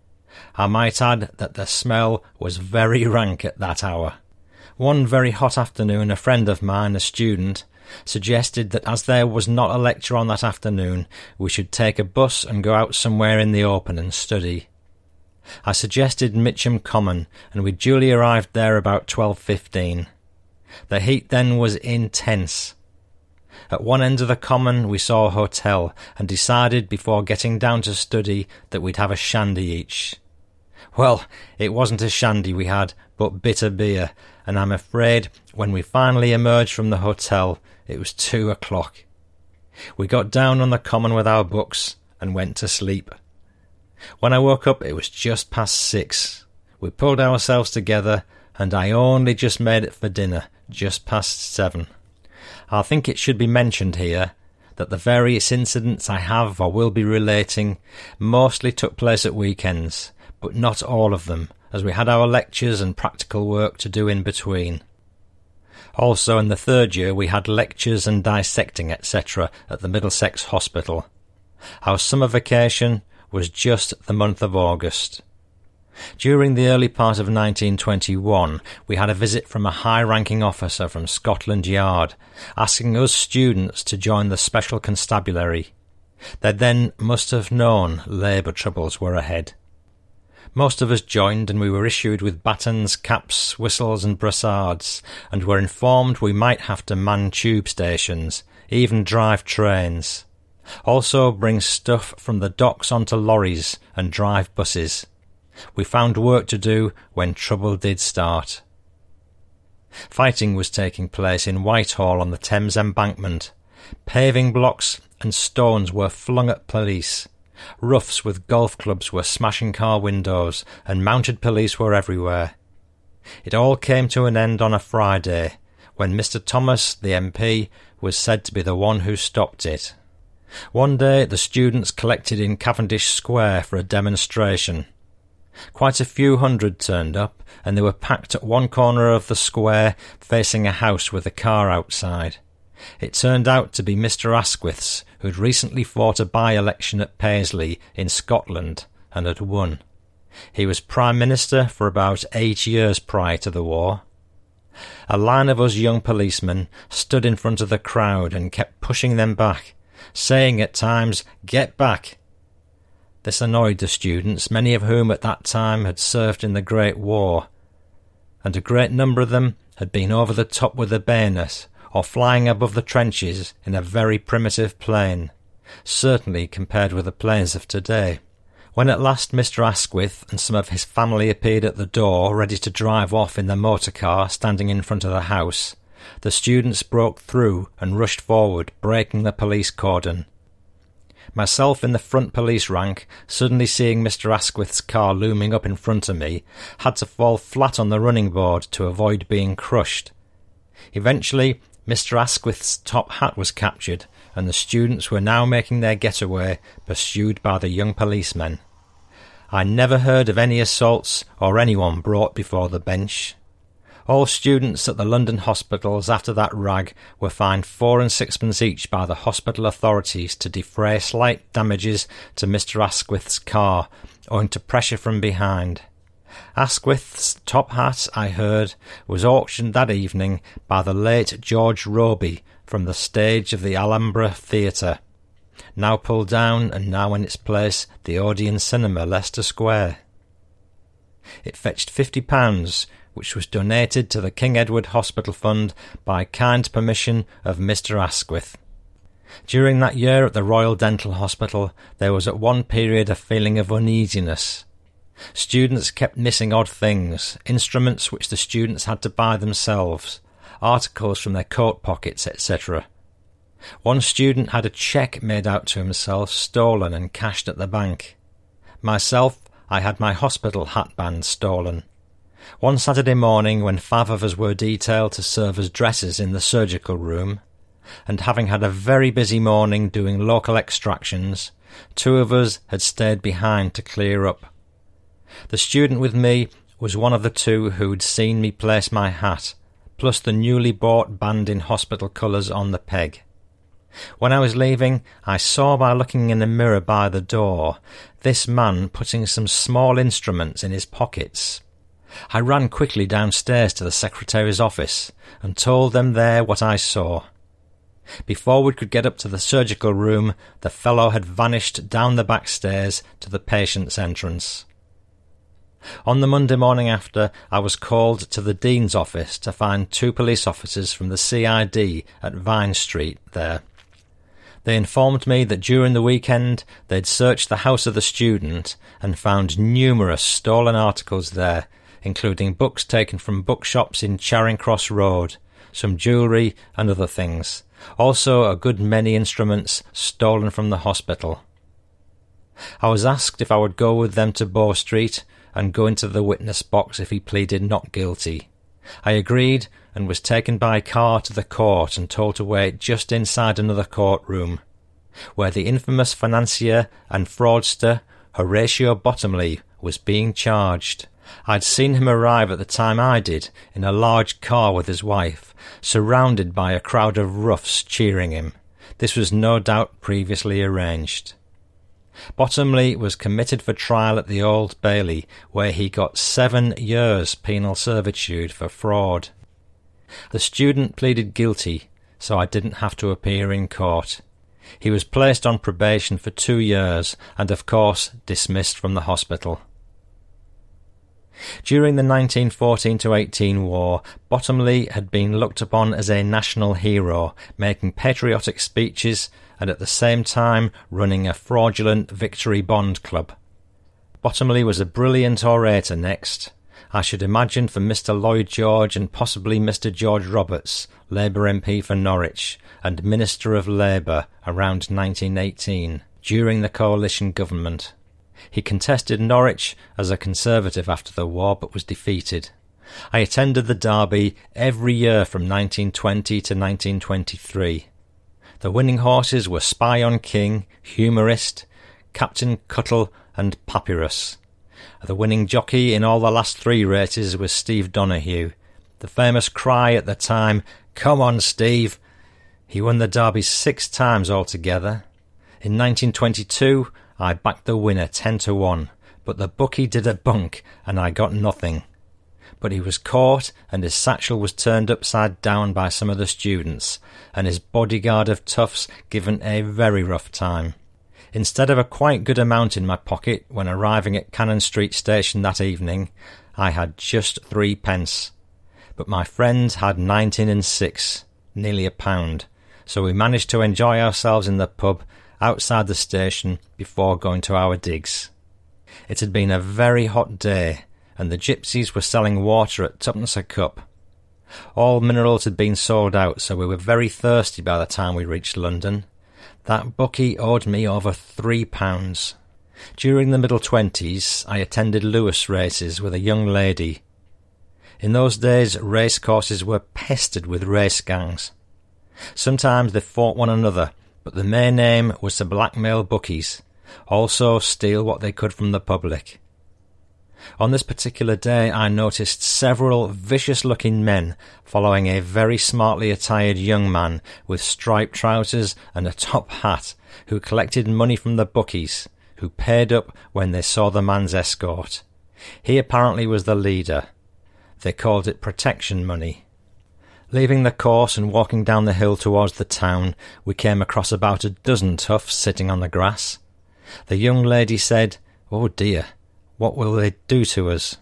[SPEAKER 1] I might add that the smell was very rank at that hour. One very hot afternoon, a friend of mine, a student, suggested that as there was not a lecture on that afternoon, we should take a bus and go out somewhere in the open and study. I suggested Mitcham Common, and we duly arrived there about twelve fifteen. The heat then was intense. At one end of the common we saw a hotel, and decided before getting down to study that we'd have a shandy each. Well, it wasn't a shandy we had, but bitter beer, and I'm afraid when we finally emerged from the hotel, it was two o'clock. We got down on the common with our books and went to sleep. When I woke up, it was just past six. We pulled ourselves together, and I only just made it for dinner, just past seven. I think it should be mentioned here that the various incidents I have or will be relating mostly took place at weekends, but not all of them, as we had our lectures and practical work to do in between. Also, in the third year, we had lectures and dissecting, etc., at the Middlesex Hospital. Our summer vacation was just the month of August. During the early part of 1921, we had a visit from a high ranking officer from Scotland Yard, asking us students to join the Special Constabulary. They then must have known Labour troubles were ahead. Most of us joined, and we were issued with batons, caps, whistles, and brassards, and were informed we might have to man tube stations, even drive trains. Also bring stuff from the docks onto lorries and drive buses. We found work to do when trouble did start. Fighting was taking place in Whitehall on the Thames embankment. Paving blocks and stones were flung at police. Roughs with golf clubs were smashing car windows, and mounted police were everywhere. It all came to an end on a Friday, when Mr. Thomas, the MP, was said to be the one who stopped it. One day the students collected in Cavendish Square for a demonstration. Quite a few hundred turned up, and they were packed at one corner of the square facing a house with a car outside. It turned out to be Mr. Asquith's, who had recently fought a by election at Paisley in Scotland and had won. He was Prime Minister for about eight years prior to the war. A line of us young policemen stood in front of the crowd and kept pushing them back, saying at times, Get back! This annoyed the students, many of whom at that time had served in the Great War, and a great number of them had been over the top with the bayonet or flying above the trenches in a very primitive plane, certainly compared with the planes of today. When at last Mr. Asquith and some of his family appeared at the door, ready to drive off in the motor car standing in front of the house, the students broke through and rushed forward, breaking the police cordon. Myself in the front police rank, suddenly seeing Mr. Asquith's car looming up in front of me, had to fall flat on the running board to avoid being crushed. Eventually, Mr. Asquith's top hat was captured, and the students were now making their getaway, pursued by the young policemen. I never heard of any assaults or anyone brought before the bench. All students at the London hospitals after that rag were fined four and sixpence each by the hospital authorities to defray slight damages to Mr. Asquith's car, owing to pressure from behind. Asquith's top hat, I heard, was auctioned that evening by the late George Robey from the stage of the Alhambra Theatre, now pulled down and now in its place the Odeon Cinema, Leicester Square. It fetched fifty pounds, which was donated to the King Edward Hospital Fund by kind permission of Mr. Asquith. During that year at the Royal Dental Hospital, there was at one period a feeling of uneasiness. Students kept missing odd things, instruments which the students had to buy themselves, articles from their coat pockets, etc. One student had a cheque made out to himself stolen and cashed at the bank. Myself, I had my hospital hatband stolen. One Saturday morning, when five of us were detailed to serve as dressers in the surgical room, and having had a very busy morning doing local extractions, two of us had stayed behind to clear up. The student with me was one of the two who'd seen me place my hat, plus the newly bought band in hospital colours on the peg. When I was leaving, I saw by looking in the mirror by the door this man putting some small instruments in his pockets. I ran quickly downstairs to the secretary's office and told them there what I saw. Before we could get up to the surgical room, the fellow had vanished down the back stairs to the patient's entrance. On the Monday morning after, I was called to the Dean's office to find two police officers from the CID at Vine Street there. They informed me that during the weekend they'd searched the house of the student and found numerous stolen articles there, including books taken from bookshops in Charing Cross Road, some jewellery and other things. Also a good many instruments stolen from the hospital. I was asked if I would go with them to Bow Street and go into the witness box if he pleaded not guilty. I agreed and was taken by car to the court and told to wait just inside another courtroom, where the infamous financier and fraudster Horatio Bottomley was being charged. I'd seen him arrive at the time I did in a large car with his wife, surrounded by a crowd of roughs cheering him. This was no doubt previously arranged. Bottomley was committed for trial at the Old Bailey, where he got seven years penal servitude for fraud. The student pleaded guilty, so I didn't have to appear in court. He was placed on probation for two years and, of course, dismissed from the hospital. During the 1914 18 war, Bottomley had been looked upon as a national hero, making patriotic speeches and at the same time running a fraudulent Victory Bond Club. Bottomley was a brilliant orator next. I should imagine for Mr. Lloyd George and possibly Mr. George Roberts, Labour MP for Norwich and Minister of Labour around 1918, during the coalition government. He contested Norwich as a Conservative after the war but was defeated. I attended the Derby every year from 1920 to 1923. The winning horses were Spy on King, Humorist, Captain Cuttle, and Papyrus. The winning jockey in all the last three races was Steve Donoghue. The famous cry at the time, Come on, Steve! He won the Derby six times altogether. In 1922, I backed the winner 10 to 1, but the bookie did a bunk and I got nothing. But he was caught and his satchel was turned upside down by some of the students, and his bodyguard of toughs given a very rough time. Instead of a quite good amount in my pocket when arriving at Cannon Street station that evening, I had just three pence. But my friends had nineteen and six, nearly a pound, so we managed to enjoy ourselves in the pub outside the station before going to our digs. It had been a very hot day, and the gypsies were selling water at twopence a cup. All minerals had been sold out, so we were very thirsty by the time we reached London. That bookie owed me over three pounds. During the middle twenties, I attended Lewes races with a young lady. In those days, race courses were pestered with race gangs. Sometimes they fought one another, but the main aim was to blackmail bookies, also steal what they could from the public. On this particular day, I noticed several vicious looking men following a very smartly attired young man with striped trousers and a top hat who collected money from the bookies, who paired up when they saw the man's escort. He apparently was the leader. They called it protection money. Leaving the course and walking down the hill towards the town, we came across about a dozen toughs sitting on the grass. The young lady said, Oh dear, what will they do to us?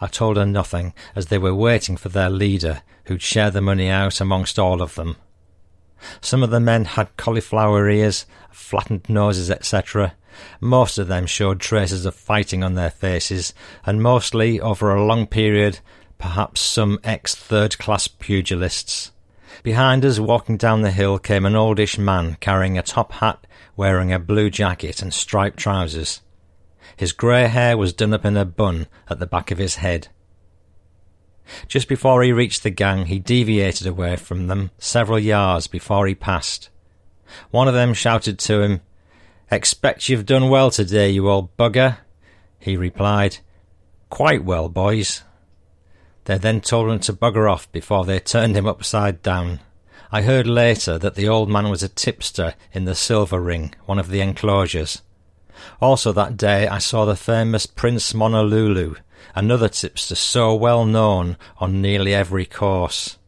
[SPEAKER 1] I told her nothing, as they were waiting for their leader, who'd share the money out amongst all of them. Some of the men had cauliflower ears, flattened noses, etc. Most of them showed traces of fighting on their faces, and mostly, over a long period, perhaps some ex third class pugilists. Behind us, walking down the hill, came an oldish man carrying a top hat, wearing a blue jacket and striped trousers. His grey hair was done up in a bun at the back of his head. Just before he reached the gang, he deviated away from them several yards before he passed. One of them shouted to him, Expect you've done well today, you old bugger. He replied, Quite well, boys. They then told him to bugger off before they turned him upside down. I heard later that the old man was a tipster in the Silver Ring, one of the enclosures. Also that day I saw the famous Prince Monolulu, another tipster so well known on nearly every course.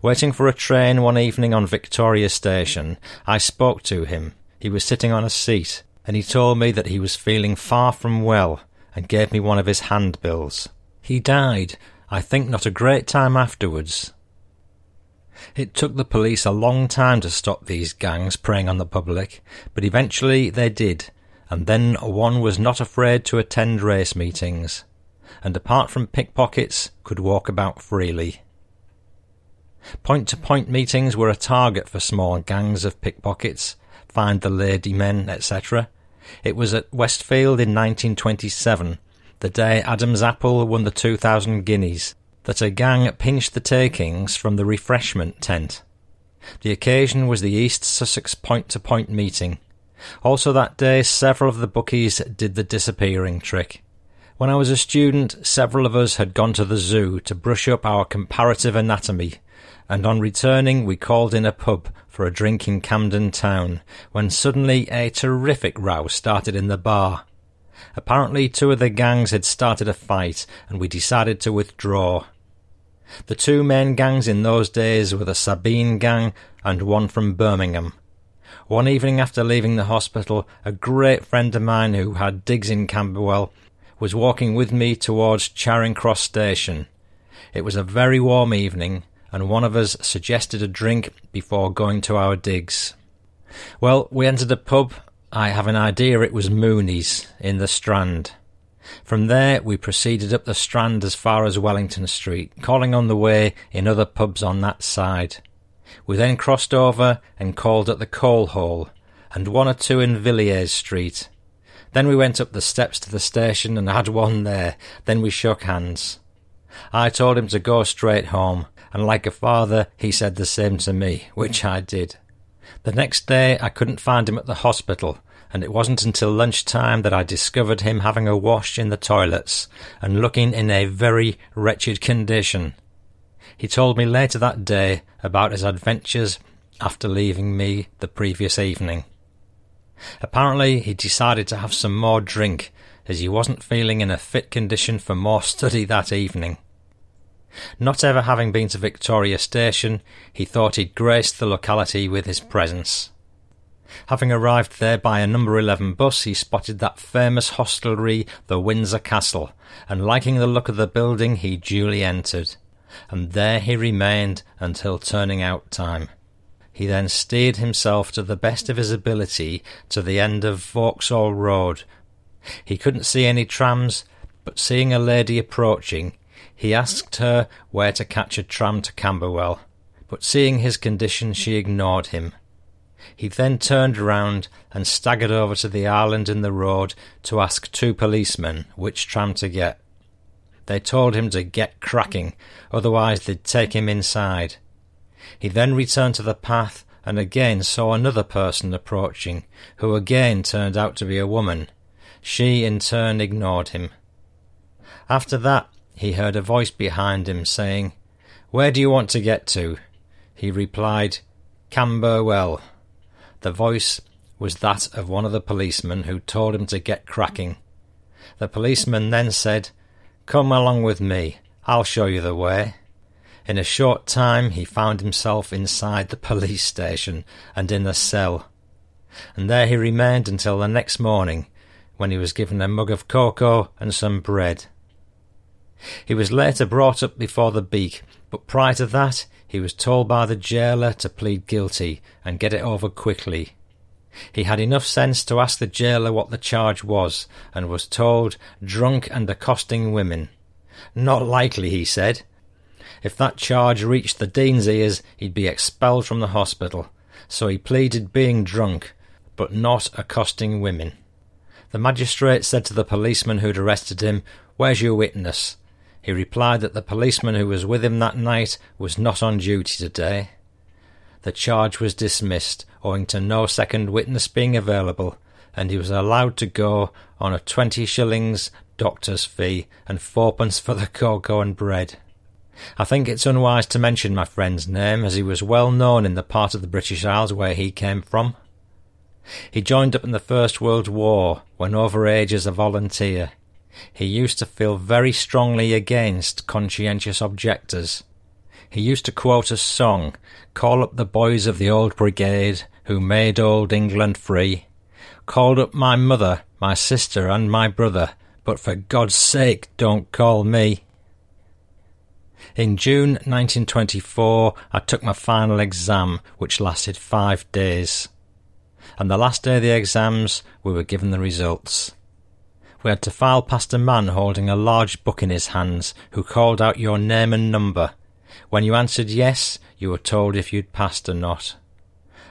[SPEAKER 1] Waiting for a train one evening on Victoria Station, I spoke to him. He was sitting on a seat, and he told me that he was feeling far from well, and gave me one of his handbills. He died, I think not a great time afterwards. It took the police a long time to stop these gangs preying on the public, but eventually they did, and then one was not afraid to attend race meetings, and apart from pickpockets, could walk about freely. Point to point meetings were a target for small gangs of pickpockets, find the lady men, etc. It was at Westfield in 1927, the day Adam's Apple won the 2,000 guineas, that a gang pinched the takings from the refreshment tent. The occasion was the East Sussex point to point meeting, also that day, several of the bookies did the disappearing trick. When I was a student, several of us had gone to the zoo to brush up our comparative anatomy, and on returning we called in a pub for a drink in Camden Town, when suddenly a terrific row started in the bar. Apparently two of the gangs had started a fight, and we decided to withdraw. The two main gangs in those days were the Sabini gang and one from Birmingham, one evening after leaving the hospital, a great friend of mine who had digs in Camberwell was walking with me towards Charing Cross Station. It was a very warm evening, and one of us suggested a drink before going to our digs. Well, we entered a pub. I have an idea it was Mooney's in the Strand. From there, we proceeded up the Strand as far as Wellington Street, calling on the way in other pubs on that side. We then crossed over and called at the Coal Hole, and one or two in Villiers Street. Then we went up the steps to the station and had one there. Then we shook hands. I told him to go straight home, and like a father, he said the same to me, which I did. The next day I couldn't find him at the hospital, and it wasn't until lunchtime that I discovered him having a wash in the toilets and looking in a very wretched condition. He told me later that day about his adventures after leaving me the previous evening. Apparently, he decided to have some more drink as he wasn't feeling in a fit condition for more study that evening. Not ever having been to Victoria Station, he thought he'd grace the locality with his presence. Having arrived there by a number 11 bus, he spotted that famous hostelry, the Windsor Castle, and liking the look of the building, he duly entered. And there he remained until turning out time. He then steered himself to the best of his ability to the end of Vauxhall Road. He couldn't see any trams, but seeing a lady approaching, he asked her where to catch a tram to Camberwell, but seeing his condition, she ignored him. He then turned round and staggered over to the island in the road to ask two policemen which tram to get. They told him to get cracking, otherwise they'd take him inside. He then returned to the path and again saw another person approaching, who again turned out to be a woman. She in turn ignored him. After that, he heard a voice behind him saying, Where do you want to get to? He replied, Camberwell. The voice was that of one of the policemen who told him to get cracking. The policeman then said, Come along with me, I'll show you the way. In a short time he found himself inside the police station and in a cell, and there he remained until the next morning, when he was given a mug of cocoa and some bread. He was later brought up before the beak, but prior to that he was told by the jailer to plead guilty and get it over quickly. He had enough sense to ask the jailer what the charge was, and was told drunk and accosting women. Not likely, he said. If that charge reached the Dean's ears, he'd be expelled from the hospital. So he pleaded being drunk, but not accosting women. The magistrate said to the policeman who'd arrested him, Where's your witness? He replied that the policeman who was with him that night was not on duty today. The charge was dismissed, owing to no second witness being available, and he was allowed to go on a twenty shillings doctor's fee and fourpence for the cocoa and bread. I think it's unwise to mention my friend's name, as he was well known in the part of the British Isles where he came from. He joined up in the First World War when over age as a volunteer. He used to feel very strongly against conscientious objectors. He used to quote a song, Call up the boys of the old brigade who made old England free. Called up my mother, my sister, and my brother, but for God's sake don't call me. In June 1924, I took my final exam, which lasted five days. And the last day of the exams, we were given the results. We had to file past a man holding a large book in his hands, who called out your name and number. When you answered yes, you were told if you'd passed or not.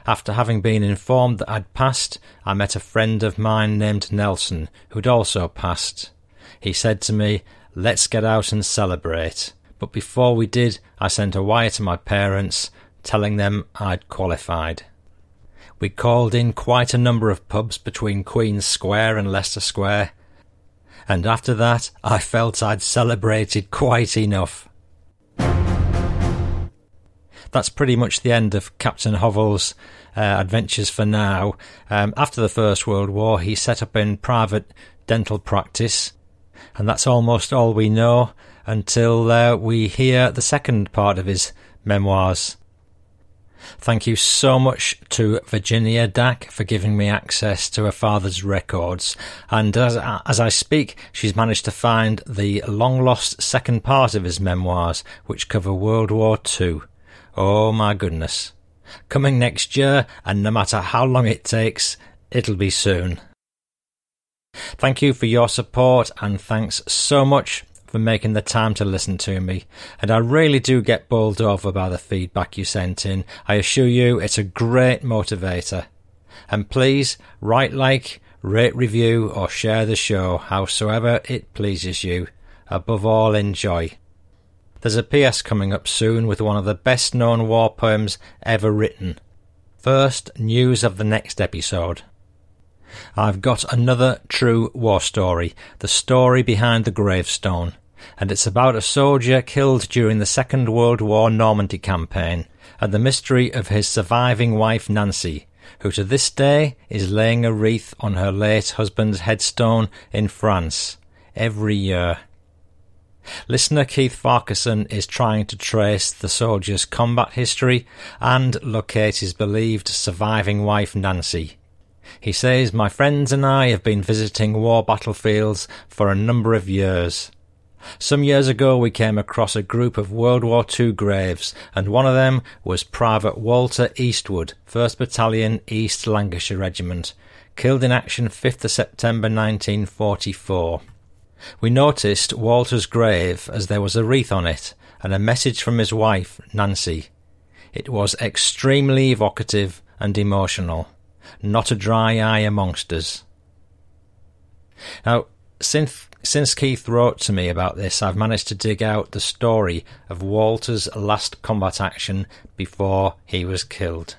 [SPEAKER 1] After having been informed that I'd passed, I met a friend of mine named Nelson, who'd also passed. He said to me, Let's get out and celebrate. But before we did, I sent a wire to my parents telling them I'd qualified. We called in quite a number of pubs between Queen's Square and Leicester Square, and after that I felt I'd celebrated quite enough. That's pretty much the end of Captain Hovell's uh, adventures for now. Um, after the First World War, he set up in private dental practice, and that's almost all we know until uh, we hear the second part of his memoirs. Thank you so much to Virginia Dack for giving me access to her father's records. And as, as I speak, she's managed to find the long lost second part of his memoirs, which cover World War II. Oh my goodness. Coming next year, and no matter how long it takes, it'll be soon. Thank you for your support, and thanks so much for making the time to listen to me. And I really do get bowled over by the feedback you sent in. I assure you it's a great motivator. And please write like, rate review, or share the show howsoever it pleases you. Above all, enjoy. There's a PS coming up soon with one of the best known war poems ever written. First, news of the next episode. I've got another true war story, the story behind the gravestone and it's about a soldier killed during the Second World War Normandy campaign, and the mystery of his surviving wife Nancy, who to this day is laying a wreath on her late husband's headstone in France every year. Listener Keith Farquharson is trying to trace the soldier's combat history and locate his believed surviving wife Nancy. He says, My friends and I have been visiting war battlefields for a number of years. Some years ago, we came across a group of World War II graves, and one of them was Private Walter Eastwood, 1st Battalion, East Lancashire Regiment, killed in action 5th September 1944. We noticed Walter's grave as there was a wreath on it and a message from his wife, Nancy. It was extremely evocative and emotional. Not a dry eye amongst us. Now, since since Keith wrote to me about this, I've managed to dig out the story of Walter's last combat action before he was killed.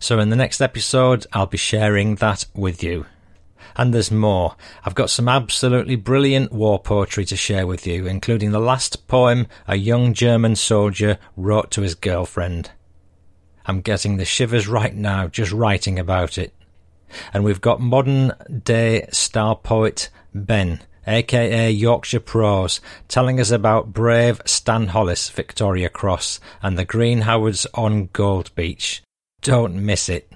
[SPEAKER 1] So, in the next episode, I'll be sharing that with you. And there's more. I've got some absolutely brilliant war poetry to share with you, including the last poem a young German soldier wrote to his girlfriend. I'm getting the shivers right now just writing about it. And we've got modern day star poet Ben, aka Yorkshire Prose, telling us about brave Stan Hollis Victoria Cross and the Green Howards on Gold Beach. Don't miss it.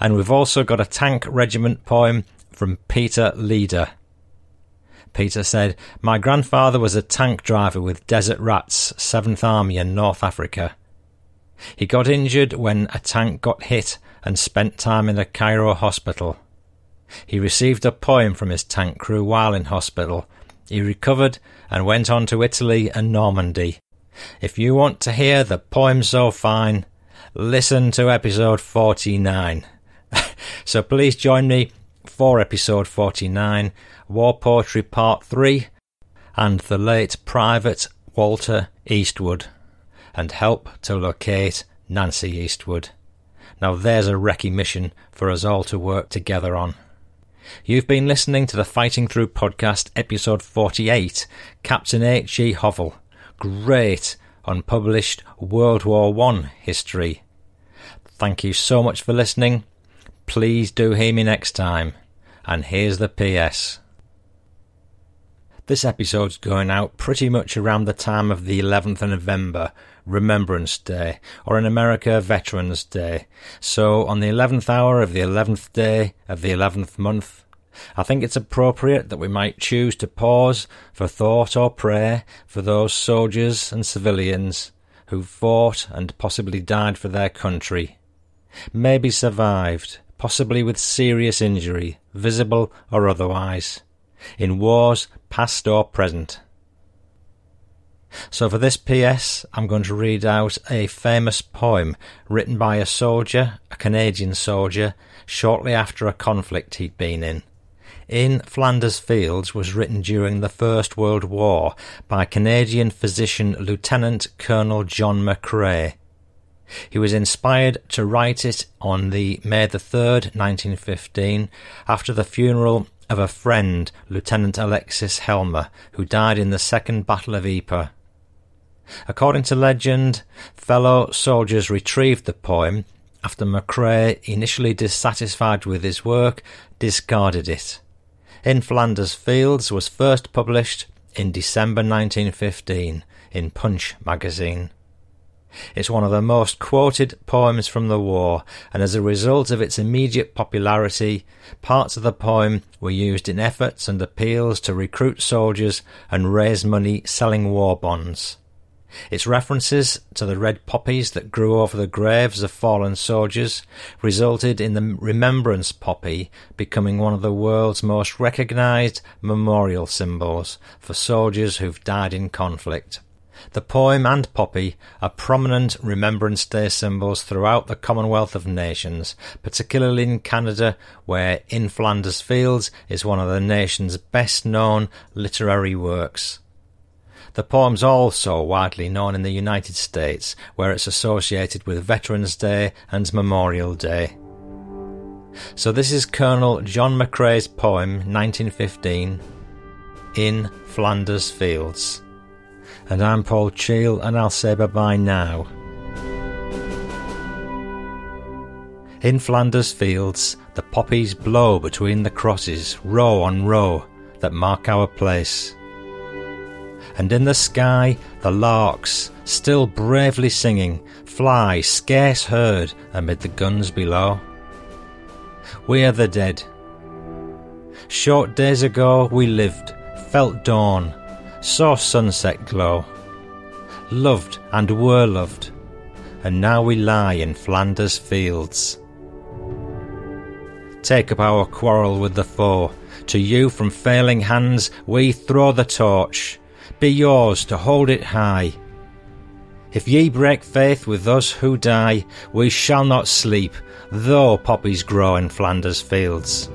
[SPEAKER 1] And we've also got a tank regiment poem from Peter Leader. Peter said, My grandfather was a tank driver with Desert Rats, 7th Army in North Africa. He got injured when a tank got hit and spent time in a Cairo hospital. He received a poem from his tank crew while in hospital. He recovered and went on to Italy and Normandy. If you want to hear the poem so fine, listen to episode 49. [laughs] so please join me for episode 49, War Poetry Part 3, and the late Private Walter Eastwood, and help to locate Nancy Eastwood. Now there's a recce mission for us all to work together on. You've been listening to the Fighting Through podcast, episode 48, Captain H.G. Hovell. Great unpublished World War One history. Thank you so much for listening. Please do hear me next time. And here's the PS. This episode's going out pretty much around the time of the 11th of November, Remembrance Day, or in America, Veterans Day. So on the 11th hour of the 11th day of the 11th month, I think it's appropriate that we might choose to pause for thought or prayer for those soldiers and civilians who fought and possibly died for their country, maybe survived, possibly with serious injury, visible or otherwise, in wars past or present. So for this PS, I'm going to read out a famous poem written by a soldier, a Canadian soldier, shortly after a conflict he'd been in. In Flanders Fields was written during the First World War by Canadian physician Lieutenant Colonel John McCrae. He was inspired to write it on the May the 3rd, 1915, after the funeral of a friend, Lieutenant Alexis Helmer, who died in the Second Battle of Ypres. According to legend, fellow soldiers retrieved the poem after McCrae, initially dissatisfied with his work, discarded it. In Flanders Fields was first published in December 1915 in Punch magazine. It's one of the most quoted poems from the war, and as a result of its immediate popularity, parts of the poem were used in efforts and appeals to recruit soldiers and raise money selling war bonds. Its references to the red poppies that grew over the graves of fallen soldiers resulted in the remembrance poppy becoming one of the world's most recognized memorial symbols for soldiers who've died in conflict. The poem and poppy are prominent Remembrance Day symbols throughout the Commonwealth of Nations, particularly in Canada, where In Flanders Fields is one of the nation's best known literary works. The poem's also widely known in the United States, where it's associated with Veterans Day and Memorial Day. So this is Colonel John McCrae's poem, 1915, In Flanders Fields. And I'm Paul Cheall, and I'll say bye bye now. In Flanders fields, the poppies blow between the crosses, row on row, that mark our place. And in the sky, the larks, still bravely singing, fly scarce heard amid the guns below. We are the dead. Short days ago we lived, felt dawn, saw sunset glow, loved and were loved, and now we lie in Flanders fields. Take up our quarrel with the foe. To you from failing hands we throw the torch. Be yours to hold it high. If ye break faith with us who die, we shall not sleep, though poppies grow in Flanders fields.